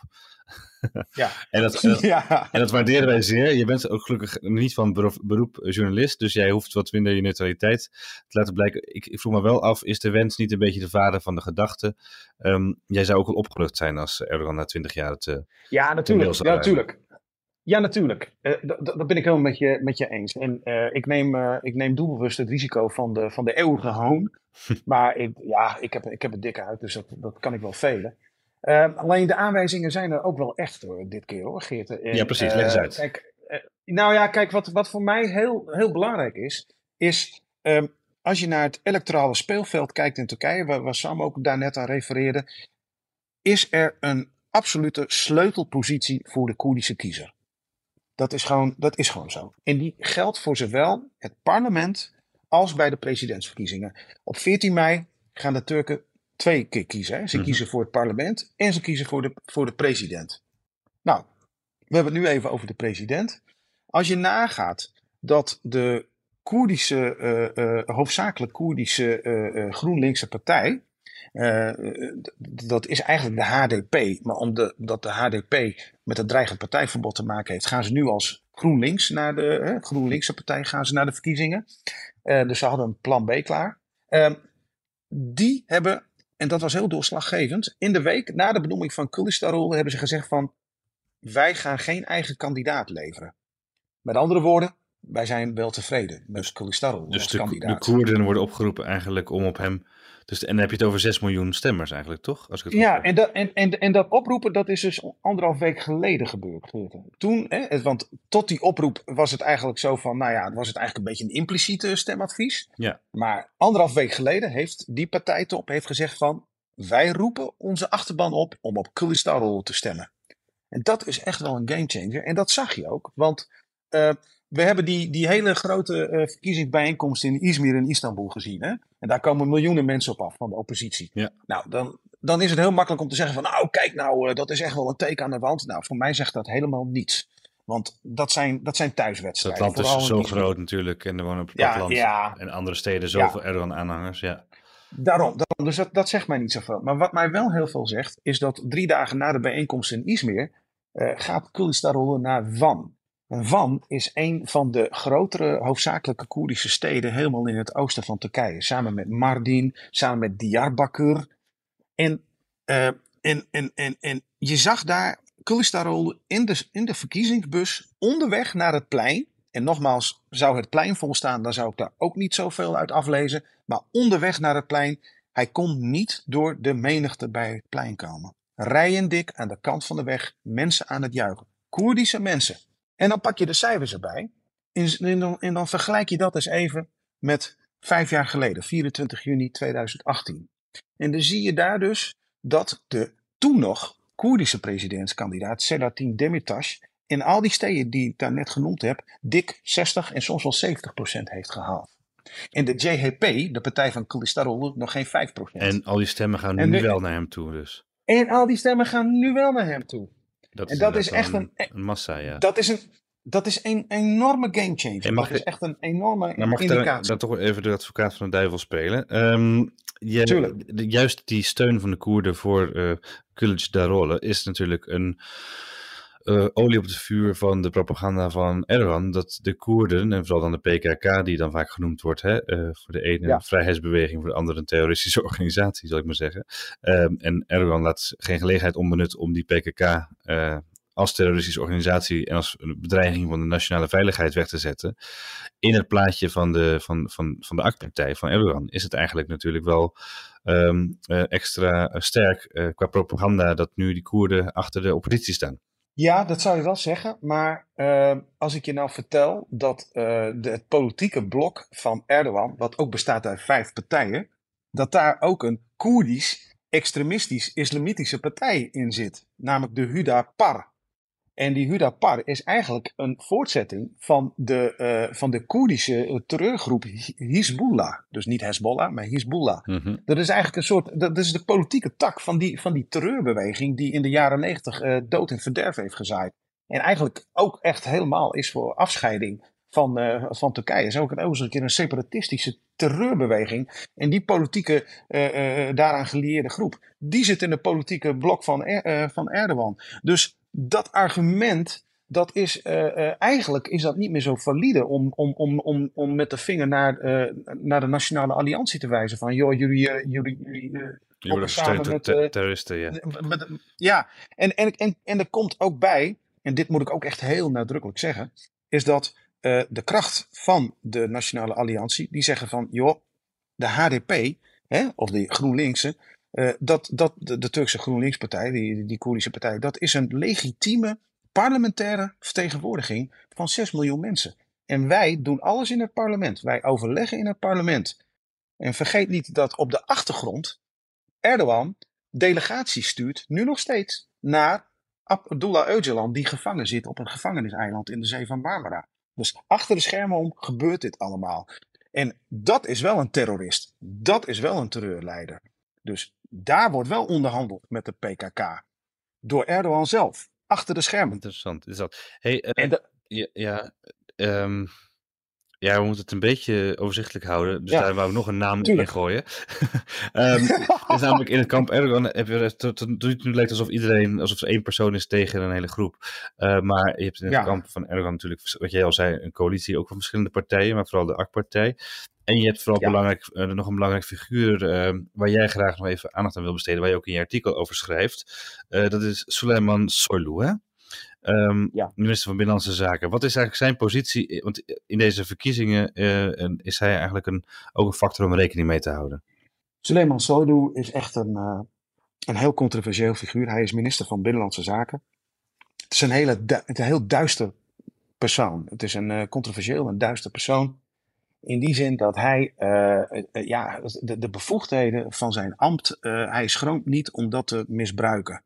[SPEAKER 3] Ja.
[SPEAKER 2] en, dat, en, dat, ja. en dat waarderen wij zeer. Je bent ook gelukkig niet van beroep, beroep, journalist, dus jij hoeft wat minder je neutraliteit te laten blijken. Ik, ik vroeg me wel af, is de wens niet een beetje de vader van de gedachte? Um, jij zou ook wel opgelucht zijn als Erdogan na twintig jaar het. Uh,
[SPEAKER 3] ja, natuurlijk. Ja, natuurlijk. Ja, natuurlijk. Uh, dat ben ik helemaal met je, met je eens. En uh, ik, neem, uh, ik neem doelbewust het risico van de, van de eeuwige hoon. maar ik, ja, ik heb, ik heb het dikke uit, dus dat, dat kan ik wel velen. Uh, alleen de aanwijzingen zijn er ook wel echt hoor, dit keer hoor, Geert. En,
[SPEAKER 2] ja, precies. Leg eens uit.
[SPEAKER 3] Kijk, nou ja, kijk, wat, wat voor mij heel, heel belangrijk is, is uh, als je naar het electorale speelveld kijkt in Turkije, waar, waar Sam ook daarnet aan refereerde, is er een absolute sleutelpositie voor de Koerdische kiezer. Dat is gewoon, dat is gewoon zo. En die geldt voor zowel het parlement als bij de presidentsverkiezingen. Op 14 mei gaan de Turken twee keer kiezen. Hè. Ze
[SPEAKER 2] Mhm.
[SPEAKER 3] kiezen voor het parlement en ze kiezen voor de, voor de president. Nou, we hebben het nu even over de president. Als je nagaat dat de Koerdische, eh, eh, hoofdzakelijk Koerdische eh, GroenLinkse partij, dat is eigenlijk de HDP, maar omdat de HDP met het dreigend partijverbod te maken heeft, gaan ze nu als GroenLinks naar de GroenLinkse partij gaan ze naar de verkiezingen. Dus ze hadden een plan B klaar. Ehm, die hebben, en dat was heel doorslaggevend, in de week na de benoeming van Kılıçdaroğlu hebben ze gezegd van wij gaan geen eigen kandidaat leveren. Met andere woorden, wij zijn wel tevreden met Kılıçdaroğlu
[SPEAKER 2] Dus
[SPEAKER 3] als
[SPEAKER 2] de, de
[SPEAKER 3] kandidaat.
[SPEAKER 2] Koerden worden opgeroepen eigenlijk om op hem. Dus, en dan heb je het over 6 miljoen stemmers eigenlijk, toch? Als ik het
[SPEAKER 3] Ja, en dat, en, en, en dat oproepen, dat is dus anderhalf week geleden gebeurd. Toen, hè, want tot die oproep was het eigenlijk zo van, nou ja, was het eigenlijk een beetje een impliciete stemadvies.
[SPEAKER 2] Ja.
[SPEAKER 3] Maar anderhalf week geleden heeft die partijtop heeft gezegd van, wij roepen onze achterban op om op Kılıçdaroğlu te stemmen. En dat is echt wel een gamechanger. En dat zag je ook, want eh, we hebben die, die hele grote eh, verkiezingsbijeenkomst in Izmir en Istanbul gezien. Hè? En daar komen miljoenen mensen op af van de oppositie.
[SPEAKER 2] Ja.
[SPEAKER 3] Nou, dan, dan is het heel makkelijk om te zeggen van, nou kijk nou, eh, dat is echt wel een teken aan de wand. Nou, voor mij zegt dat helemaal niets. Want dat zijn, dat zijn thuiswedstrijden.
[SPEAKER 2] land
[SPEAKER 3] vooral
[SPEAKER 2] is zo groot natuurlijk. En er wonen op het
[SPEAKER 3] Ja, ja.
[SPEAKER 2] en andere steden zoveel Erdogan-aanhangers. Ja.
[SPEAKER 3] Daarom, daarom dus dat, dat zegt mij niet zoveel. Maar wat mij wel heel veel zegt, is dat drie dagen na de bijeenkomst in Izmir eh, gaat Kılıçdaroğlu naar Van. Van is een van de grotere hoofdzakelijke Koerdische steden helemaal in het oosten van Turkije. Samen met Mardin, samen met Diyarbakir. En, eh, en, en, en, en je zag daar Kılıçdaroğlu in de, in de verkiezingsbus onderweg naar het plein. En nogmaals, zou het plein volstaan, dan zou ik daar ook niet zoveel uit aflezen. Maar onderweg naar het plein, hij kon niet door de menigte bij het plein komen. Rijen dik aan de kant van de weg, mensen aan het juichen. Koerdische mensen. En dan pak je de cijfers erbij. En, en, dan, en dan vergelijk je dat eens even met vijf jaar geleden, 24 juni 2018. En dan zie je daar dus dat de toen nog Koerdische presidentskandidaat Selahattin Demirtas in al die steden die ik daar net genoemd heb, dik 60 en soms wel 70 procent heeft gehaald. En de JHP, de partij van Kılıçdaroğlu, nog geen 5 procent.
[SPEAKER 2] En al die stemmen gaan nu
[SPEAKER 3] de-
[SPEAKER 2] wel naar hem toe. Dus
[SPEAKER 3] En al die stemmen gaan nu wel naar hem toe.
[SPEAKER 2] Dat
[SPEAKER 3] En dat is echt
[SPEAKER 2] wel
[SPEAKER 3] een-
[SPEAKER 2] een massa, ja.
[SPEAKER 3] Dat is een, dat is een enorme gamechanger.
[SPEAKER 2] En mag
[SPEAKER 3] dat is echt een enorme
[SPEAKER 2] Maar mag
[SPEAKER 3] indicatie.
[SPEAKER 2] daar toch even de advocaat van de duivel spelen? Ehm, je, de- juist die steun van de Koerden voor eh Kılıçdaroğlu is natuurlijk een eh, olie op het vuur van de propaganda van Erdogan. Dat de Koerden, en vooral dan de PKK, die dan vaak genoemd wordt, hè, eh, voor de ene
[SPEAKER 3] Ja.
[SPEAKER 2] een vrijheidsbeweging, voor de andere een terroristische organisatie, zal ik maar zeggen. Ehm, en Erdogan laat geen gelegenheid onbenut om die PKK eh, als terroristische organisatie en als een bedreiging van de nationale veiligheid weg te zetten in het plaatje van de, van, van, van de AK-partij van Erdogan is het eigenlijk natuurlijk wel ehm, eh, extra sterk qua propaganda dat nu die Koerden achter de oppositie staan.
[SPEAKER 3] Ja, dat zou je wel zeggen. Maar eh, als ik je nou vertel dat eh, het politieke blok van Erdogan, wat ook bestaat uit vijf partijen, dat daar ook een Koerdisch extremistisch-islamitische partij in zit, namelijk de Hudapar. En die Hudapar is eigenlijk een voortzetting van de, uh, van de Koerdische terreurgroep Hezbollah. Dus niet Hezbollah, maar Hezbollah.
[SPEAKER 2] Mhm.
[SPEAKER 3] Dat is eigenlijk een soort, dat is de politieke tak van die, van die terreurbeweging die in de jaren negentig uh, dood en verderf heeft gezaaid. En eigenlijk ook echt helemaal is voor afscheiding van, uh, van Turkije. Het is ook, een keer een separatistische terreurbeweging. En die politieke, uh, uh, daaraan gelieerde groep, die zit in de politieke blok van, er, van Erdogan. Dus dat argument, dat is eigenlijk is dat niet meer zo valide om, om, om, om, om met de vinger naar, naar de Nationale Alliantie te wijzen. Van joh, jullie, jullie, jullie
[SPEAKER 2] Jullie steunen met, ter terroristen, ja.
[SPEAKER 3] Met, ja, en, en, en, en er komt ook bij, en dit moet ik ook echt heel nadrukkelijk zeggen, is dat uh, de kracht van de Nationale Alliantie, die zeggen van, joh, de HDP, hè, of de GroenLinkse, uh, dat, dat, de, Turkse GroenLinkspartij, die, die Koerdische partij, dat is een legitieme parlementaire vertegenwoordiging van 6 miljoen mensen. En wij doen alles in het parlement. Wij overleggen in het parlement. En vergeet niet dat op de achtergrond Erdogan delegaties stuurt, nu nog steeds, naar Abdullah Öcalan, die gevangen zit op een gevangeniseiland in de zee van Marmara. Dus achter de schermen om gebeurt dit allemaal. En dat is wel een terrorist. Dat is wel een terreurleider. Dus daar wordt wel onderhandeld met de PKK. Door Erdogan zelf. Achter de schermen.
[SPEAKER 2] Interessant is dat. Hey, uh,
[SPEAKER 3] En de-
[SPEAKER 2] ja, ja, ehm, ja, we moeten het een beetje overzichtelijk houden. Dus
[SPEAKER 3] Ja,
[SPEAKER 2] daar wou ik nog een naam
[SPEAKER 3] tuurlijk.
[SPEAKER 2] in gooien. Ehm het is namelijk in het kamp Erdogan heb je tot, tot, tot nu lijkt alsof iedereen, alsof er één persoon is tegen een hele groep. Eh, maar je hebt in het
[SPEAKER 3] Ja.
[SPEAKER 2] kamp van Erdogan natuurlijk, wat jij al zei, een coalitie ook van verschillende partijen, maar vooral de AK-partij. En je hebt vooral
[SPEAKER 3] Ja.
[SPEAKER 2] belangrijk, eh, nog een belangrijk figuur eh, waar jij graag nog even aandacht aan wil besteden, waar je ook in je artikel over schrijft. Eh, dat is Suleiman Soylu, hè? Ehm,
[SPEAKER 3] Ja.
[SPEAKER 2] Minister van Binnenlandse Zaken. Wat is eigenlijk zijn positie? Want in deze verkiezingen eh, is hij eigenlijk een, ook een factor om rekening mee te houden.
[SPEAKER 3] Suleiman Soylu is echt een, eh, een heel controversieel figuur. Hij is minister van Binnenlandse Zaken. Het is een, hele du- het is een heel duister persoon. Het is een eh, controversieel en duister persoon. In die zin dat hij eh, eh, ja, de, de bevoegdheden van zijn ambt, eh, hij schroomt niet om dat te misbruiken.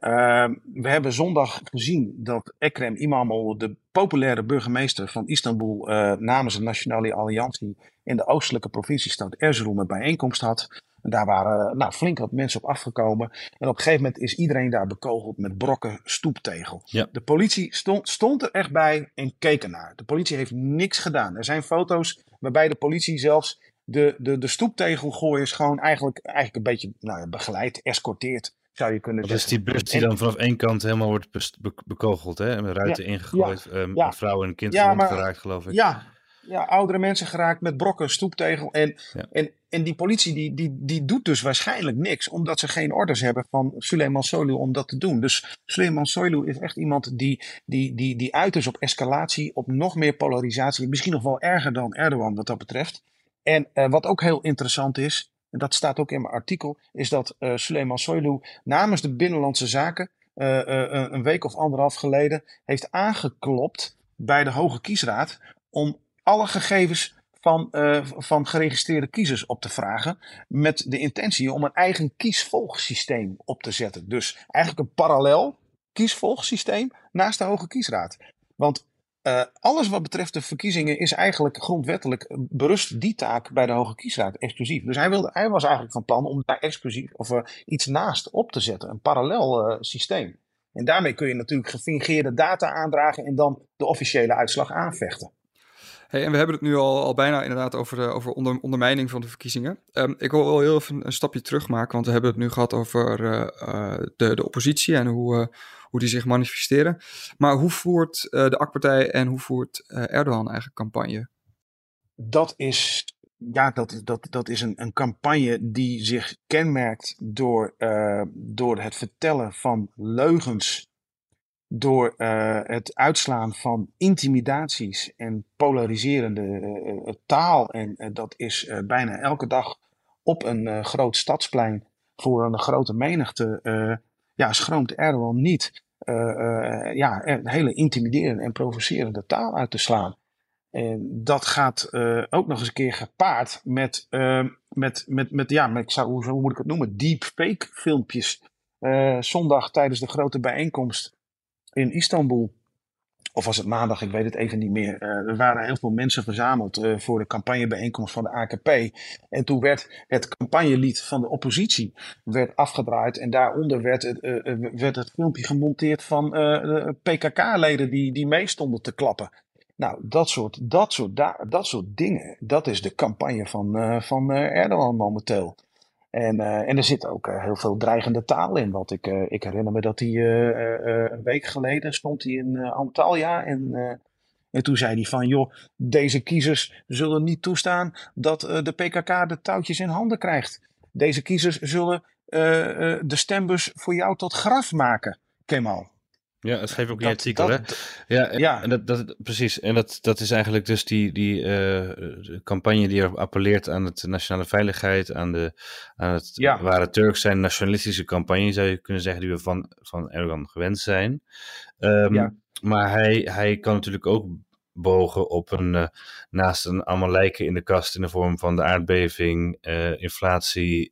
[SPEAKER 3] Eh, we hebben zondag gezien dat Ekrem Imamoglu, de populaire burgemeester van Istanbul, eh, namens de Nationale Alliantie in de oostelijke provinciestad Erzurum een bijeenkomst had. En daar waren nou, flink wat mensen op afgekomen. En op een gegeven moment is iedereen daar bekogeld met brokken stoeptegel.
[SPEAKER 2] Ja.
[SPEAKER 3] De politie stond, stond er echt bij en keek ernaar. De politie heeft niks gedaan. Er zijn foto's waarbij de politie zelfs de, de, de stoeptegelgooiers gewoon eigenlijk, eigenlijk een beetje nou begeleid, escorteert, zou je kunnen
[SPEAKER 2] Dat is die bus die dan vanaf één kant helemaal wordt be- bekogeld, hè? En met ruiten ingegooid.
[SPEAKER 3] ja.
[SPEAKER 2] Een vrouw en kind
[SPEAKER 3] Ja,
[SPEAKER 2] gewond
[SPEAKER 3] maar-
[SPEAKER 2] geraakt, geloof ik.
[SPEAKER 3] Ja, ja, oudere mensen geraakt met brokken, stoeptegel. En, en, en die politie die, die, die doet dus waarschijnlijk niks, omdat ze geen orders hebben van Suleiman Soylu om dat te doen. Dus Suleiman Soylu is echt iemand die, die, die, die uit is op escalatie, op nog meer polarisatie. Misschien nog wel erger dan Erdogan wat dat betreft. En eh, wat ook heel interessant is, en dat staat ook in mijn artikel, is dat eh Suleiman Soylu namens de Binnenlandse Zaken eh, eh, een- week of anderhalf geleden heeft aangeklopt bij de Hoge Kiesraad om alle gegevens van, van geregistreerde kiezers op te vragen. Met de intentie om een eigen kiesvolgsysteem op te zetten. Dus eigenlijk een parallel kiesvolgsysteem naast de Hoge Kiesraad. Want eh, alles wat betreft de verkiezingen is eigenlijk grondwettelijk berust die taak bij de Hoge Kiesraad exclusief. Dus hij, wilde, hij was eigenlijk van plan om daar exclusief of eh, iets naast op te zetten. Een parallel eh, systeem. En daarmee kun je natuurlijk gefingeerde data aandragen en dan de officiële uitslag aanvechten.
[SPEAKER 1] Hey, en we hebben het nu al, al bijna inderdaad over, de, over onder, ondermijning van de verkiezingen. Ehm, ik wil wel heel even een stapje terug maken, want we hebben het nu gehad over eh, eh, de, de oppositie en hoe, eh, hoe die zich manifesteren. Maar hoe voert eh, de AK-partij en hoe voert eh, Erdogan eigenlijk campagne?
[SPEAKER 3] dat is, ja, dat, dat, dat is een, een campagne die zich kenmerkt door, eh, door het vertellen van leugens, door eh, het uitslaan van intimidaties en polariserende eh, eh, taal. En dat is bijna elke dag op een groot stadsplein voor een grote menigte. ja, schroomt Erdogan niet. ja, hele intimiderende en provocerende taal uit te slaan. En dat gaat ook nog eens een keer gepaard met, met, met, met, ja, met, ik zou, hoe, hoe moet ik het noemen, deepfake filmpjes. Zondag tijdens de grote bijeenkomst in Istanbul of was het maandag, ik weet het even niet meer. Uh, er waren heel veel mensen verzameld uh, voor de campagnebijeenkomst van de AKP. En toen werd het campagnelied van de oppositie werd afgedraaid. En daaronder werd het, uh, werd het filmpje gemonteerd van PKK-leden die, die mee stonden te klappen. Nou, dat soort, dat, soort, dat soort dingen, dat is de campagne van, van Erdogan momenteel. En, uh, en er zit ook uh, heel veel dreigende taal in. Want ik, uh, ik herinner me dat hij een week geleden stond hij in Antalya. En, en toen zei hij van, joh, deze kiezers zullen niet toestaan dat de PKK de touwtjes in handen krijgt. Deze kiezers zullen de stembus voor jou tot graf maken, Kemal.
[SPEAKER 2] Ja, dat schreef ook in je artikel, hè? Ja, ja. En dat, dat, precies. En dat, dat is eigenlijk dus die, die uh, campagne die appelleert aan de nationale veiligheid, aan, de, aan het ja. ware Turks zijn, nationalistische campagne, zou je kunnen zeggen, die we van, van Erdogan gewend zijn. Um, ja. Maar hij, hij kan natuurlijk ook bogen op een, uh, naast een allemaal lijken in de kast in de vorm van de aardbeving, uh, inflatie,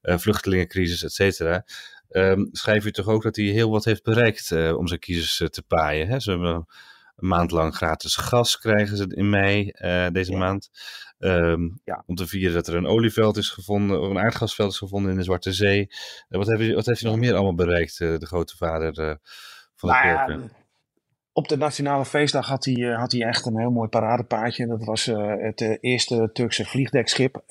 [SPEAKER 2] vluchtelingencrisis, et cetera. Um, schrijf u toch ook dat hij heel wat heeft bereikt uh, om zijn kiezers uh, te paaien. Hè? Ze hebben een maand lang gratis gas krijgen ze in mei uh, deze ja. maand. Um, ja. Om te vieren dat er een olieveld is gevonden, of een aardgasveld is gevonden in de Zwarte Zee. wat, heeft, wat heeft hij nog meer allemaal bereikt, de grote vader van de nou, kerken?
[SPEAKER 3] Op de Nationale Feestdag had hij, had hij echt een heel mooi paradepaadje. Dat was uh, het uh, eerste Turkse vliegdekschip.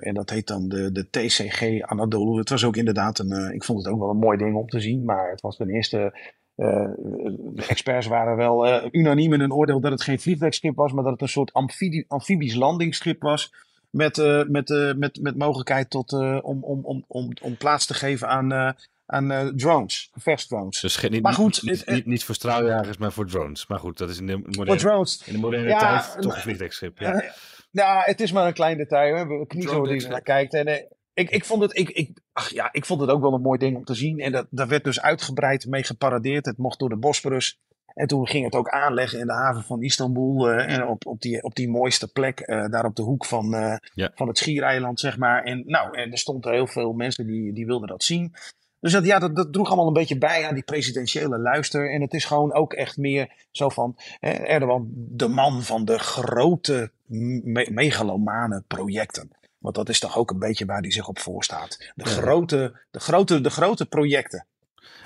[SPEAKER 3] En dat heet dan de, de TCG Anadolu. Het was ook inderdaad een, ik vond het ook wel een mooi ding om te zien. Maar het was ten eerste, de experts waren wel unaniem in hun oordeel dat het geen vliegdekschip was. Maar dat het een soort amfibie, amfibisch landingsschip was. Met, met, met, met mogelijkheid tot, om, om, om, om, om plaats te geven aan aan uh, drones, gevechtsdrones.
[SPEAKER 2] Dus niet, maar goed, niet, niet, niet, voor straaljagers, maar voor drones. Maar goed, dat is in de moderne, in de moderne ja, tijd toch een vliegdekschip. Ja. Uh,
[SPEAKER 3] ja, het is maar een klein detail. We hebben kniezo die je naar kijkt. En, uh, ik, ik, vond het, ik, ik, ach ja, ik vond het ook wel een mooi ding om te zien. En dat, daar werd dus uitgebreid mee geparadeerd. Het mocht door de Bosporus. En toen ging het ook aanleggen in de haven van Istanbul. Uh, en op, op, die, op die mooiste plek, uh, daar op de hoek van, uh, ja. van het Schiereiland, zeg maar. En, nou, en er stonden heel veel mensen die, die wilden dat zien. Dus dat, ja, dat, dat droeg allemaal een beetje bij aan die presidentiële luister. En het is gewoon ook echt meer zo van eh, Erdogan, de man van de grote me megalomane projecten. Want dat is toch ook een beetje waar hij zich op voorstaat. De, grote, de, grote, de grote projecten.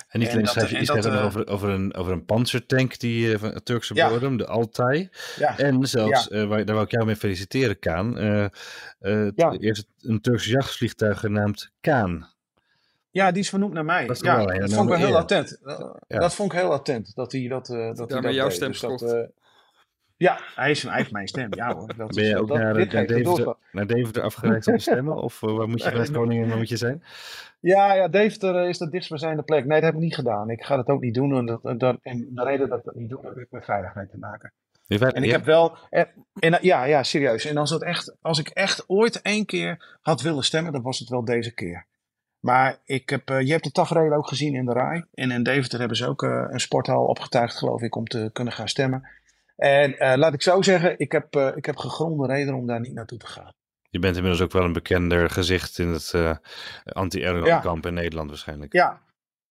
[SPEAKER 2] En niet alleen schrijf je iets dat, uh, over, over, een, over een panzertank die, uh, van Turkse ja. bodem, de Altai. Ja. En zelfs, ja. uh, waar, daar wil ik jou mee feliciteren, Kaan. Eerst een Turks jachtvliegtuig genaamd Kaan.
[SPEAKER 3] Ja, die is vernoemd naar mij. Dat, ja, dat vond ik wel heel attent. Ja. Dat vond ik heel attent. Dat hij dat. Uh, dat
[SPEAKER 1] Daarmee jouw stem dus dat, uh,
[SPEAKER 3] Ja, hij, is, heeft mijn stem. Ja hoor.
[SPEAKER 2] Dat ben je ook dat, naar, naar, Deventer, naar Deventer afgereikt om te stemmen? Of uh, waar moet je vanuit Groningen moet je zijn?
[SPEAKER 3] Ja, ja, Deventer is de dichtstbijzijnde plek. Nee, dat heb ik niet gedaan. Ik ga dat ook niet doen. En, dat, dat, en de reden dat ik dat niet doe, heeft met veiligheid te maken. En ik heb wel. En, en, ja, ja, serieus. En als, dat echt, als ik echt ooit één keer had willen stemmen, dan was het wel deze keer. Maar ik heb, uh, je hebt de tafereel ook gezien in de RAI. En in Deventer hebben ze ook uh, een sporthal opgetuigd, geloof ik, om te kunnen gaan stemmen. En uh, laat ik zo zeggen, ik heb, ik heb gegronde reden om daar niet naartoe te gaan.
[SPEAKER 2] Je bent inmiddels ook wel een bekender gezicht in het anti-Erdogan-kamp ja. in Nederland waarschijnlijk.
[SPEAKER 3] Ja,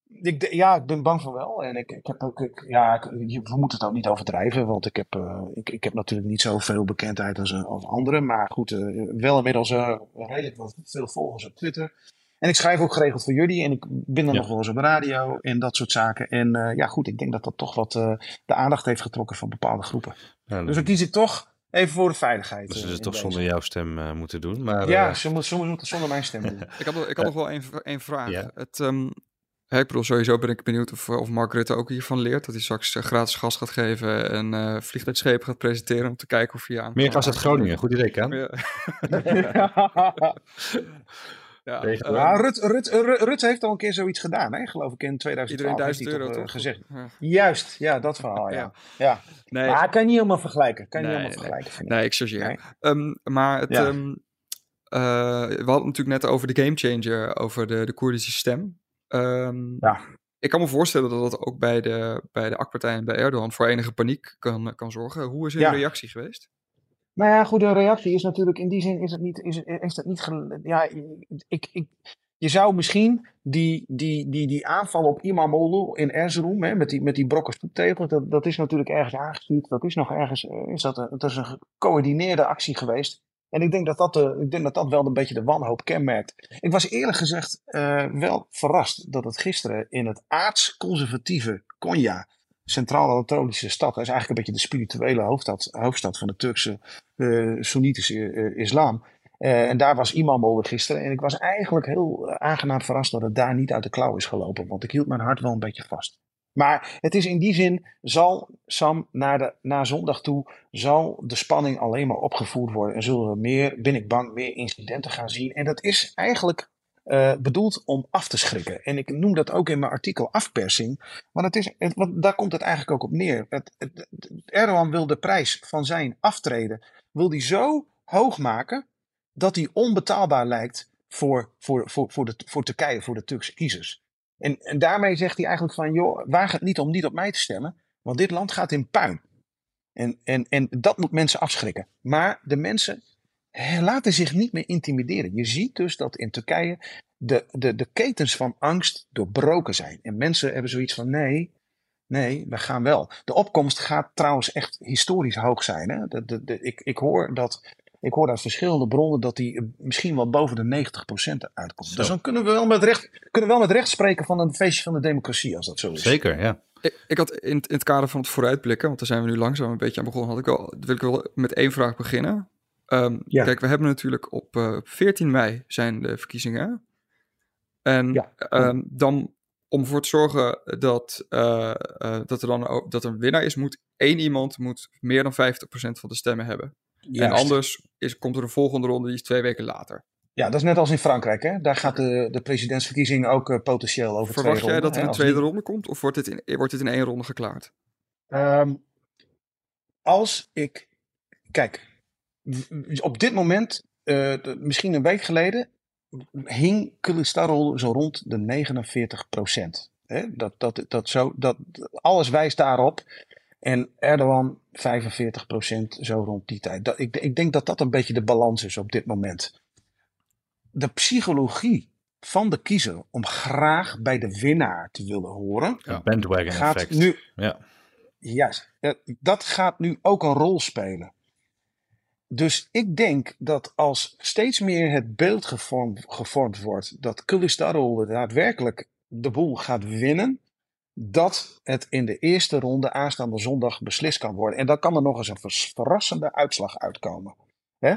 [SPEAKER 3] ik, ja, ik ben bang van wel. En ik, ik heb ook, ik, ja, ik, we moeten het ook niet overdrijven, want ik heb, ik, ik heb natuurlijk niet zoveel bekendheid als, als anderen. Maar goed, wel inmiddels redelijk wat veel volgers op Twitter. En ik schrijf ook geregeld voor jullie en ik ben dan nog wel eens op de radio en dat soort zaken. En uh, ja, goed, ik denk dat dat toch wat uh, de aandacht heeft getrokken van bepaalde groepen. Ja, dus dan kies ik toch even voor de veiligheid.
[SPEAKER 2] Dus ze uh, toch zonder jouw stem uh, moeten doen. Maar,
[SPEAKER 3] ja, ze, moet, ze moeten zonder mijn stem doen.
[SPEAKER 1] ik had, ik had nog wel één, één vraag. Ja. Het, um, ik bedoel, sowieso ben ik benieuwd of, of Mark Rutte ook hiervan leert. Dat hij straks gratis gas gaat geven en uh, vliegtuigschepen gaat presenteren om te kijken of hij aan.
[SPEAKER 2] Meer gas uit Groningen, goed idee, kan. Ja.
[SPEAKER 3] Ja, uh, Rut, Rut, Rut, Rut, heeft al een keer zoiets gedaan, hè? geloof ik in 2012.
[SPEAKER 1] Iedereen 1000 euro toch?
[SPEAKER 3] Gezegd. Ja. Juist, ja, dat verhaal, ja. ja. Nee, maar kan je niet helemaal vergelijken. Kan je nee, niet helemaal
[SPEAKER 1] nee.
[SPEAKER 3] vergelijken.
[SPEAKER 1] Nee, ik chargeer. Nee. Um, maar het, um, uh, we hadden het natuurlijk net over de gamechanger, over de, de Koerdische stem. Um, ja. ik kan me voorstellen dat dat ook bij de, bij de AK-partij en bij Erdogan voor enige paniek kan, kan zorgen. Hoe is hun reactie geweest?
[SPEAKER 3] Nou ja, goed, een reactie is natuurlijk in die zin is het niet, is, is het niet, ja, ik, ik, je zou misschien die, die, die, die aanval op Imamoglu in Erzurum, hè, met die, met die brokken dat, dat is natuurlijk ergens aangestuurd, dat is nog ergens, eh, is dat, een, dat is een gecoördineerde actie geweest. En ik denk dat dat, de, ik denk dat dat wel een beetje de wanhoop kenmerkt. Ik was eerlijk gezegd eh, wel verrast dat het gisteren in het aards-conservatieve Konya, Centraal-Anatolische stad, dat is eigenlijk een beetje de spirituele hoofdstad, hoofdstad van de Turkse eh Soenitische eh, islam. Eh, en daar was Imam gisteren. En ik was eigenlijk heel aangenaam verrast dat het daar niet uit de klauw is gelopen. Want ik hield mijn hart wel een beetje vast. Maar het is in die zin, zal Sam naar, de, naar zondag toe, zal de spanning alleen maar opgevoerd worden. En zullen we meer, ben ik bang, meer incidenten gaan zien. En dat is eigenlijk eh, bedoeld om af te schrikken. En ik noem dat ook in mijn artikel afpersing. Want, het is, want daar komt het eigenlijk ook op neer. Erdogan wil de prijs van zijn aftreden wil die zo hoog maken dat die onbetaalbaar lijkt voor, voor, voor, voor, de, voor Turkije, voor de Turkse kiezers. En, en daarmee zegt hij eigenlijk van, joh, waag het niet om niet op mij te stemmen, want dit land gaat in puin. En, en, en dat moet mensen afschrikken. Maar de mensen laten zich niet meer intimideren. Je ziet dus dat in Turkije de, de, de ketens van angst doorbroken zijn. En mensen hebben zoiets van, nee, nee, we gaan wel. De opkomst gaat trouwens echt historisch hoog zijn. Hè? De, de, de, ik, ik, hoor dat, ik hoor uit verschillende bronnen dat die eh, misschien wel boven de 90% uitkomt.
[SPEAKER 2] Zo.
[SPEAKER 3] Dus dan kunnen we, wel met recht, kunnen we wel met recht spreken van een feestje van de democratie, als dat zo is.
[SPEAKER 2] Zeker, ja.
[SPEAKER 1] Ik, ik had in, in het kader van het vooruitblikken, want daar zijn we nu langzaam een beetje aan begonnen, had ik wel, wil ik wel met één vraag beginnen. Ehm,
[SPEAKER 3] Ja.
[SPEAKER 1] Kijk, we hebben natuurlijk op eh, 14 mei zijn de verkiezingen. En
[SPEAKER 3] Ja.
[SPEAKER 1] ehm, dan om ervoor te zorgen dat, eh, eh, dat er dan ook, dat er een winnaar is, moet één iemand moet meer dan 50% van de stemmen hebben. En anders is, komt er een volgende ronde, die is twee weken later.
[SPEAKER 3] Ja, dat is net als in Frankrijk. Hè? Daar gaat de, de presidentsverkiezing ook potentieel over
[SPEAKER 1] Verwacht
[SPEAKER 3] twee
[SPEAKER 1] jij
[SPEAKER 3] ronden.
[SPEAKER 1] dat er een tweede
[SPEAKER 3] die-
[SPEAKER 1] ronde komt, of wordt dit, in, wordt dit in één ronde geklaard?
[SPEAKER 3] Ehm, als ik. Kijk, op dit moment, eh, misschien een week geleden, hing Kılıçdaroğlu zo rond de 49 procent. Dat, dat, dat zo, dat, alles wijst daarop. En Erdogan 45 procent, zo rond die tijd. Dat, ik, ik denk dat dat een beetje de balans is op dit moment. De psychologie van de kiezer om graag bij de winnaar te willen horen,
[SPEAKER 2] Een bandwagon
[SPEAKER 3] gaat
[SPEAKER 2] effect.
[SPEAKER 3] nu
[SPEAKER 2] Ja.
[SPEAKER 3] Juist, dat gaat nu ook een rol spelen. Dus ik denk dat als steeds meer het beeld gevormd, gevormd wordt dat Kılıçdaroğlu daadwerkelijk de boel gaat winnen, dat het in de eerste ronde aanstaande zondag beslist kan worden. En dan kan er nog eens een verrassende uitslag uitkomen. Hè?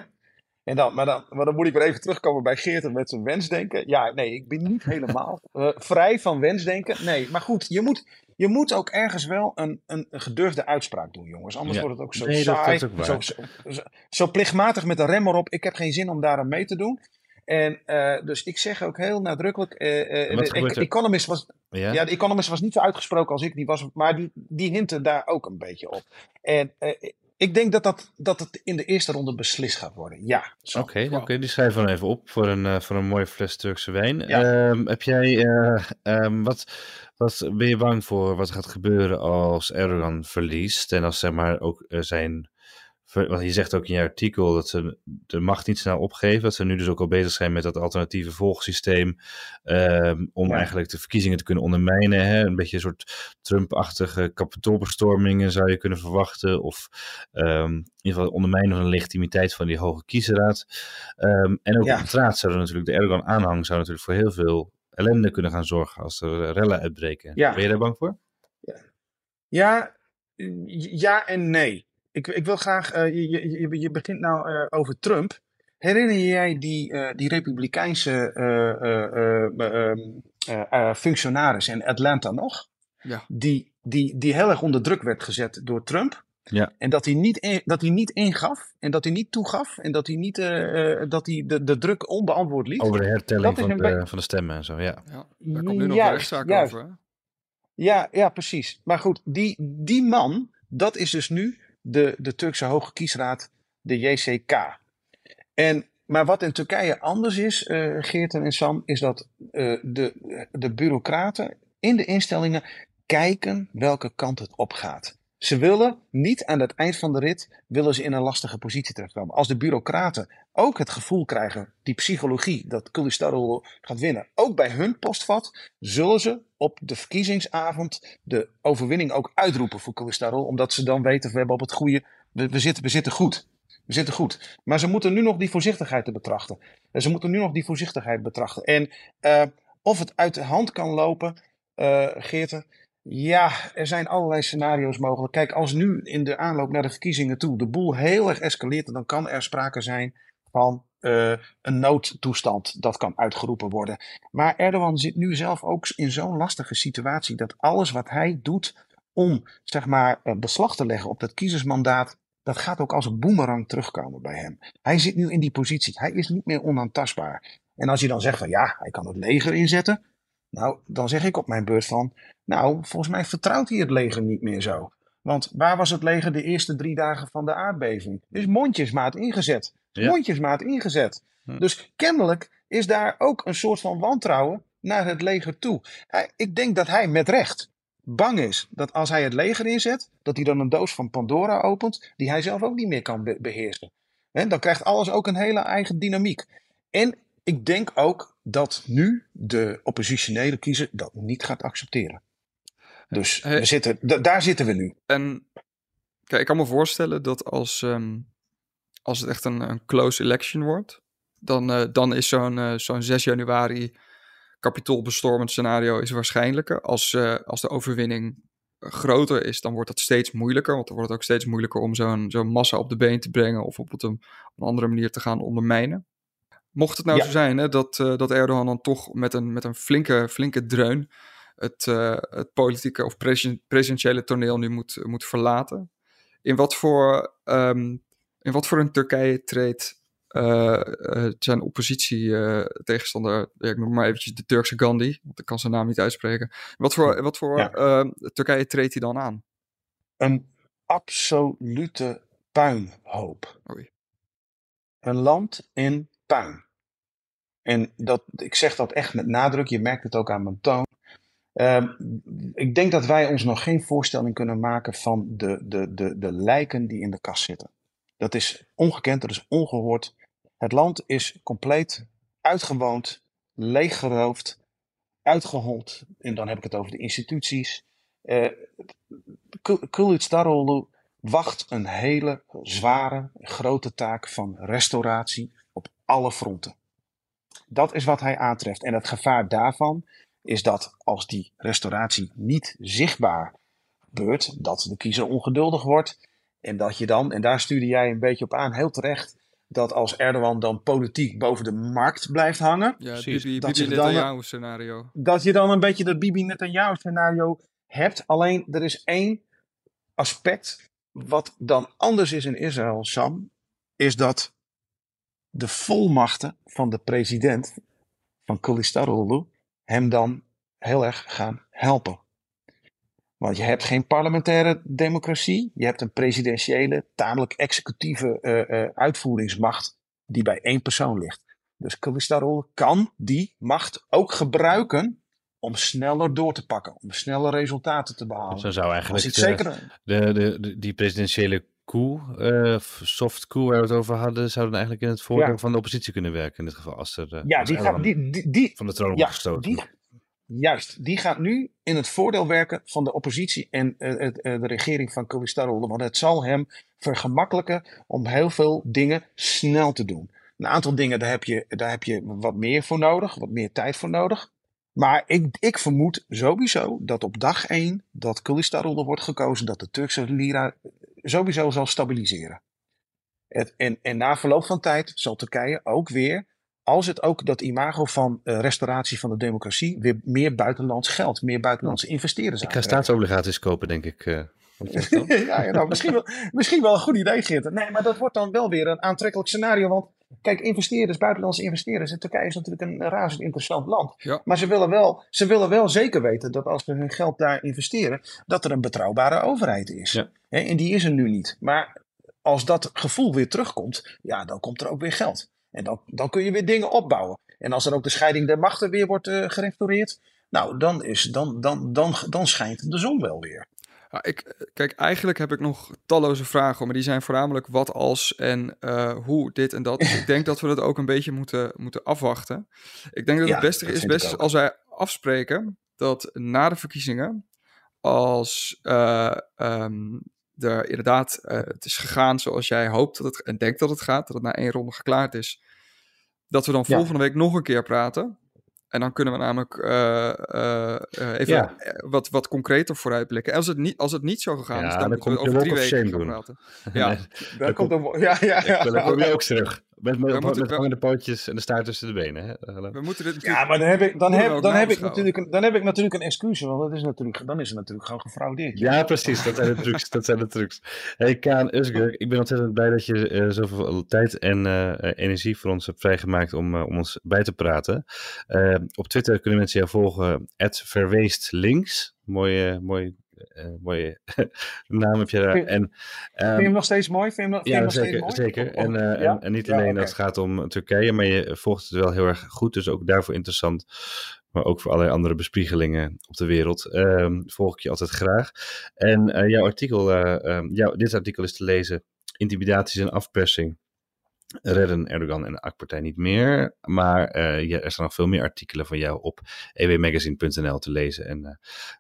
[SPEAKER 3] En dan, maar, dan, maar dan moet ik weer even terugkomen bij Geert met zijn wensdenken. Ja, nee, ik ben niet helemaal eh, vrij van wensdenken. Nee, maar goed, je moet, je moet ook ergens wel een, een, een gedurfde uitspraak doen, jongens. Anders
[SPEAKER 2] Ja.
[SPEAKER 3] wordt het ook zo
[SPEAKER 2] Nee, dat- dat
[SPEAKER 3] saai.
[SPEAKER 2] ook
[SPEAKER 3] zo, zo, zo, zo plichtmatig met een rem erop. Ik heb geen zin om daar aan mee te doen. En eh, dus ik zeg ook heel nadrukkelijk. eh, eh,
[SPEAKER 2] Wat
[SPEAKER 3] de? Economist was,
[SPEAKER 2] Ja?
[SPEAKER 3] ja, de Economist was niet zo uitgesproken als ik die was, maar die, die hinten daar ook een beetje op. En eh, ik denk dat, dat, dat het in de eerste ronde beslist gaat worden. Ja.
[SPEAKER 2] Oké, oké, die schrijven we dan even op voor een, eh, voor een mooie fles Turkse wijn.
[SPEAKER 3] Ja.
[SPEAKER 2] Ehm, heb jij, eh, ehm, wat, wat ben je bang voor wat gaat gebeuren als Erdogan verliest en als zeg maar ook eh, zijn, want je zegt ook in je artikel dat ze de macht niet snel opgeven, dat ze nu dus ook al bezig zijn met dat alternatieve volgsysteem ehm, om
[SPEAKER 3] Ja.
[SPEAKER 2] eigenlijk de verkiezingen te kunnen ondermijnen. Hè? Een beetje een soort Trump-achtige kapitoolbestormingen zou je kunnen verwachten of ehm, in ieder geval ondermijnen van de legitimiteit van die hoge kiesraad. Ehm, en ook
[SPEAKER 3] Ja.
[SPEAKER 2] op straat zou natuurlijk, de Erdogan-aanhang zou natuurlijk voor heel veel ellende kunnen gaan zorgen als er rellen uitbreken.
[SPEAKER 3] Ja.
[SPEAKER 2] Ben je daar bang voor?
[SPEAKER 3] Ja, ja en nee. Ik, ik wil graag, eh, je, je, je- begint nou eh, over Trump. Herinner je jij die, eh, die republikeinse eh, eh, eh, ehm, eh, eh, functionaris in Atlanta nog?
[SPEAKER 1] Ja.
[SPEAKER 3] Die, die, die heel erg onder druk werd gezet door Trump.
[SPEAKER 2] Ja.
[SPEAKER 3] En dat hij, niet in- dat hij niet ingaf en dat hij niet toegaf en dat hij, niet, eh, eh, dat hij de, de druk onbeantwoord liet.
[SPEAKER 2] Over de hertelling van de,
[SPEAKER 3] be-
[SPEAKER 2] van de stemmen en zo, ja.
[SPEAKER 1] Ja, daar komt nu nog
[SPEAKER 3] Juist,
[SPEAKER 1] een rechtszaak
[SPEAKER 3] juist.
[SPEAKER 1] over. hè?
[SPEAKER 3] Ja, ja, precies. Maar goed, die, die man, dat is dus nu de, de Turkse Hoge Kiesraad, de JCK. En, maar wat in Turkije anders is, eh Geerten en Sam, is dat eh, de, de bureaucraten in de instellingen kijken welke kant het opgaat. Ze willen niet aan het eind van de rit willen ze in een lastige positie terechtkomen. Als de bureaucraten ook het gevoel krijgen, die psychologie, dat Kılıçdaroğlu gaat winnen, ook bij hun postvat, zullen ze op de verkiezingsavond de overwinning ook uitroepen voor Kılıçdaroğlu, omdat ze dan weten, we hebben op het goede, we, we, zitten, we zitten goed. We zitten goed. Maar ze moeten nu nog die voorzichtigheid te betrachten. En ze moeten nu nog die voorzichtigheid betrachten. En uh, of het uit de hand kan lopen, uh, ja, er zijn allerlei scenario's mogelijk. Kijk, als nu in de aanloop naar de verkiezingen toe de boel heel erg escaleert, dan kan er sprake zijn van uh, een noodtoestand dat kan uitgeroepen worden. Maar Erdogan zit nu zelf ook in zo'n lastige situatie dat alles wat hij doet om zeg maar beslag te leggen op dat kiezersmandaat, dat gaat ook als een boemerang terugkomen bij hem. Hij zit nu in die positie. Hij is niet meer onaantastbaar. En als je dan zegt van ja, hij kan het leger inzetten. Nou, dan zeg ik op mijn beurt van, nou, volgens mij vertrouwt hij het leger niet meer zo. Want waar was het leger de eerste drie dagen van de aardbeving? Is mondjesmaat ingezet. Ja. Mondjesmaat ingezet. Hm. Dus kennelijk is daar ook een soort van wantrouwen naar het leger toe. Ik denk dat hij met recht bang is dat als hij het leger inzet, dat hij dan een doos van Pandora opent, die hij zelf ook niet meer kan be beheersen. En dan krijgt alles ook een hele eigen dynamiek. En ik denk ook dat nu de oppositionele kiezer dat niet gaat accepteren. Dus we zitten, daar zitten we nu.
[SPEAKER 1] En kijk, ik kan me voorstellen dat als, um, als het echt een, een close election wordt, dan, uh, dan is zo'n uh, zo'n 6 januari kapitoolbestormend scenario is waarschijnlijker. Als, uh, als de overwinning groter is, dan wordt dat steeds moeilijker. Want dan wordt het ook steeds moeilijker om zo'n zo'n massa op de been te brengen of op, een, op een andere manier te gaan ondermijnen. Mocht het nou zo zijn hè, dat, dat Erdogan dan toch met een, met een flinke, flinke dreun het, uh, het politieke of presidentiële toneel nu moet, moet verlaten. In wat voor, um, in wat voor een Turkije treedt uh, zijn oppositie-tegenstander, ik noem maar eventjes de Turkse Gandhi, want ik kan zijn naam niet uitspreken. Wat voor, wat voor ja. uh, Turkije treedt hij dan aan?
[SPEAKER 3] Een absolute puinhoop.
[SPEAKER 1] Oei.
[SPEAKER 3] Een land in puin. En dat, ik zeg dat echt met nadruk, je merkt het ook aan mijn toon. Uh, ik denk dat wij ons nog geen voorstelling kunnen maken van de, de, de, de lijken die in de kast zitten. Dat is ongekend, dat is ongehoord. Het land is compleet uitgewoond, leeggeroofd, uitgehold. En dan heb ik het over de instituties. Uh, Kılıçdaroğlu wacht een hele zware, grote taak van restauratie op alle fronten. Dat is wat hij aantreft. En het gevaar daarvan is dat als die restauratie niet zichtbaar gebeurt, dat de kiezer ongeduldig wordt. En dat je dan, en daar stuurde jij een beetje op aan, heel terecht, dat als Erdogan dan politiek boven de markt blijft hangen.
[SPEAKER 1] Ja, Bibi, dat Bibi Netanyahu scenario.
[SPEAKER 3] Dat je dan een beetje dat Bibi Netanyahu scenario hebt. Alleen er is één aspect wat dan anders is in Israël, Sam, is dat de volmachten van de president van Kılıçdaroğlu hem dan heel erg gaan helpen. Want je hebt geen parlementaire democratie, je hebt een presidentiële, tamelijk executieve uh, uh, uitvoeringsmacht die bij één persoon ligt. Dus Kılıçdaroğlu kan die macht ook gebruiken om sneller door te pakken, om sneller resultaten te behalen.
[SPEAKER 2] Zo zou eigenlijk de, zeker... de, de, de, die presidentiële coup, uh, soft coup waar we het over hadden, zou dan eigenlijk in het voordeel ja. van de oppositie kunnen werken in dit geval. Als er, uh,
[SPEAKER 3] ja, die gaat, die, die, die,
[SPEAKER 2] van de troon
[SPEAKER 3] ja,
[SPEAKER 2] gestoten.
[SPEAKER 3] Die, juist, die gaat nu in het voordeel werken van de oppositie en uh, de regering van Kılıçdaroğlu. Want het zal hem vergemakkelijken om heel veel dingen snel te doen. Een aantal dingen, daar heb je, daar heb je wat meer voor nodig, wat meer tijd voor nodig. Maar ik, ik vermoed sowieso dat op dag 1 dat Kılıçdaroğlu wordt gekozen, dat de Turkse lira sowieso zal stabiliseren. Het, en, en na verloop van tijd zal Turkije ook weer, als het ook dat imago van uh, restauratie van de democratie, weer meer buitenlands geld, meer buitenlandse investeerders
[SPEAKER 2] Ik ga staatsobligaties kopen, denk ik. Uh,
[SPEAKER 3] ja, ja nou, misschien, wel, misschien wel een goed idee, Geert. Nee, maar dat wordt dan wel weer een aantrekkelijk scenario. Want kijk, investeerders, buitenlandse investeerders. En Turkije is natuurlijk een razend interessant land.
[SPEAKER 1] Ja.
[SPEAKER 3] Maar ze willen, wel, ze willen wel zeker weten dat als ze hun geld daar investeren, dat er een betrouwbare overheid is.
[SPEAKER 2] Ja.
[SPEAKER 3] En die is er nu niet. Maar als dat gevoel weer terugkomt, ja, dan komt er ook weer geld. En dan, dan kun je weer dingen opbouwen. En als er ook de scheiding der machten weer wordt uh, gerestaureerd, Nou, dan, is, dan, dan, dan, dan schijnt de zon wel weer.
[SPEAKER 1] Ja, ik, kijk, eigenlijk heb ik nog talloze vragen, maar die zijn voornamelijk wat als en uh, hoe, dit en dat. Ik denk dat we dat ook een beetje moeten, moeten afwachten. Ik denk dat het beste is best als wij afspreken dat na de verkiezingen, als uh, um, er inderdaad uh, het is gegaan zoals jij hoopt dat het en denkt dat het gaat, dat het na één ronde geklaard is, dat we dan volgende week nog een keer praten. En dan kunnen we namelijk uh, uh, even ja. wat, wat concreter vooruitblikken. En als het niet, als het niet zo gegaan
[SPEAKER 2] ja,
[SPEAKER 1] is, dan,
[SPEAKER 2] dan
[SPEAKER 1] moeten we over drie weken
[SPEAKER 2] doen.
[SPEAKER 1] praten. Ja,
[SPEAKER 3] daar komt een, ja, ja, ja.
[SPEAKER 2] Ik wil ook terug. Met, met, met, met hangende pootjes en de staart tussen de benen. Hè?
[SPEAKER 1] We moeten dit
[SPEAKER 3] ja, maar dan heb ik, dan heb, dan heb ik, natuurlijk, een, dan heb ik natuurlijk een excuus. Want dat is natuurlijk, dan is het natuurlijk gewoon gefraudeerd.
[SPEAKER 2] Ja, precies. Dat zijn de trucs. dat zijn de trucs. Hey Kaan Usger, ik ben ontzettend blij dat je uh, zoveel tijd en uh, energie voor ons hebt vrijgemaakt om, uh, om ons bij te praten. Op Twitter kunnen mensen jou volgen. verweestlinks. Mooie, mooi uh, mooie naam heb je daar.
[SPEAKER 3] Vind,
[SPEAKER 2] en,
[SPEAKER 3] um, vind je hem nog steeds mooi? Vind je hem,
[SPEAKER 2] ja,
[SPEAKER 3] nog
[SPEAKER 2] zeker.
[SPEAKER 3] steeds
[SPEAKER 2] zeker.
[SPEAKER 3] Oh,
[SPEAKER 2] en, uh,
[SPEAKER 3] ja?
[SPEAKER 2] en, en, niet
[SPEAKER 3] Ja,
[SPEAKER 2] alleen als het gaat om Turkije, maar je volgt het wel heel erg goed. Dus ook daarvoor interessant. Maar ook voor allerlei andere bespiegelingen op de wereld. Um, volg ik je altijd graag. En jouw artikel, um, jou, dit artikel is te lezen. Intimidaties en afpersing redden Erdogan en de AK-partij niet meer. Maar uh, ja, er staan nog veel meer artikelen van jou op ewmagazine.nl te lezen. En uh,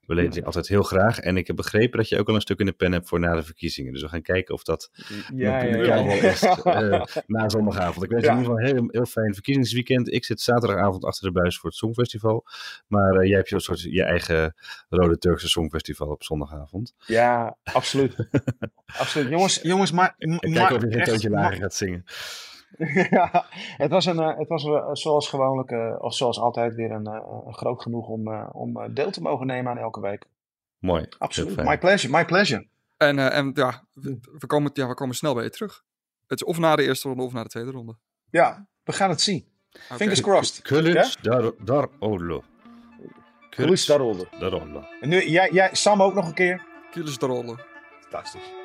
[SPEAKER 2] we lezen die altijd heel graag. En ik heb begrepen dat je ook al een stuk in de pen hebt voor na de verkiezingen. Dus we gaan kijken of dat
[SPEAKER 3] ja,
[SPEAKER 2] ja, is uh, na zondagavond. Ik wens je in ieder geval een heel, heel fijn verkiezingsweekend. Ik zit zaterdagavond achter de buis voor het Songfestival. Maar jij hebt je, soort, je eigen Rode Turkse Songfestival op zondagavond.
[SPEAKER 3] Ja, absoluut. absoluut. Jongens, jongens maar...
[SPEAKER 2] Kijk of je geen toontje lager gaat zingen.
[SPEAKER 3] ja, het was, een, uh, het was uh, zoals gewoonlijk, uh, of zoals altijd, weer een, een groot genoeg om, om deel te mogen nemen aan elke week.
[SPEAKER 2] Mooi.
[SPEAKER 3] Absoluut. My pleasure, my pleasure.
[SPEAKER 1] En, en ja, we, we, komen, ja, we komen snel bij je terug. Het is of na de eerste ronde of na de tweede ronde.
[SPEAKER 3] Ja, we gaan het zien. Okay. Fingers crossed.
[SPEAKER 2] Kulic dar, dar olo.
[SPEAKER 3] Kulic dar olo.
[SPEAKER 2] Dar olo.
[SPEAKER 3] En nu, jij, jij, Sam ook nog een keer.
[SPEAKER 1] Kulic dar olo.
[SPEAKER 3] Fantastisch.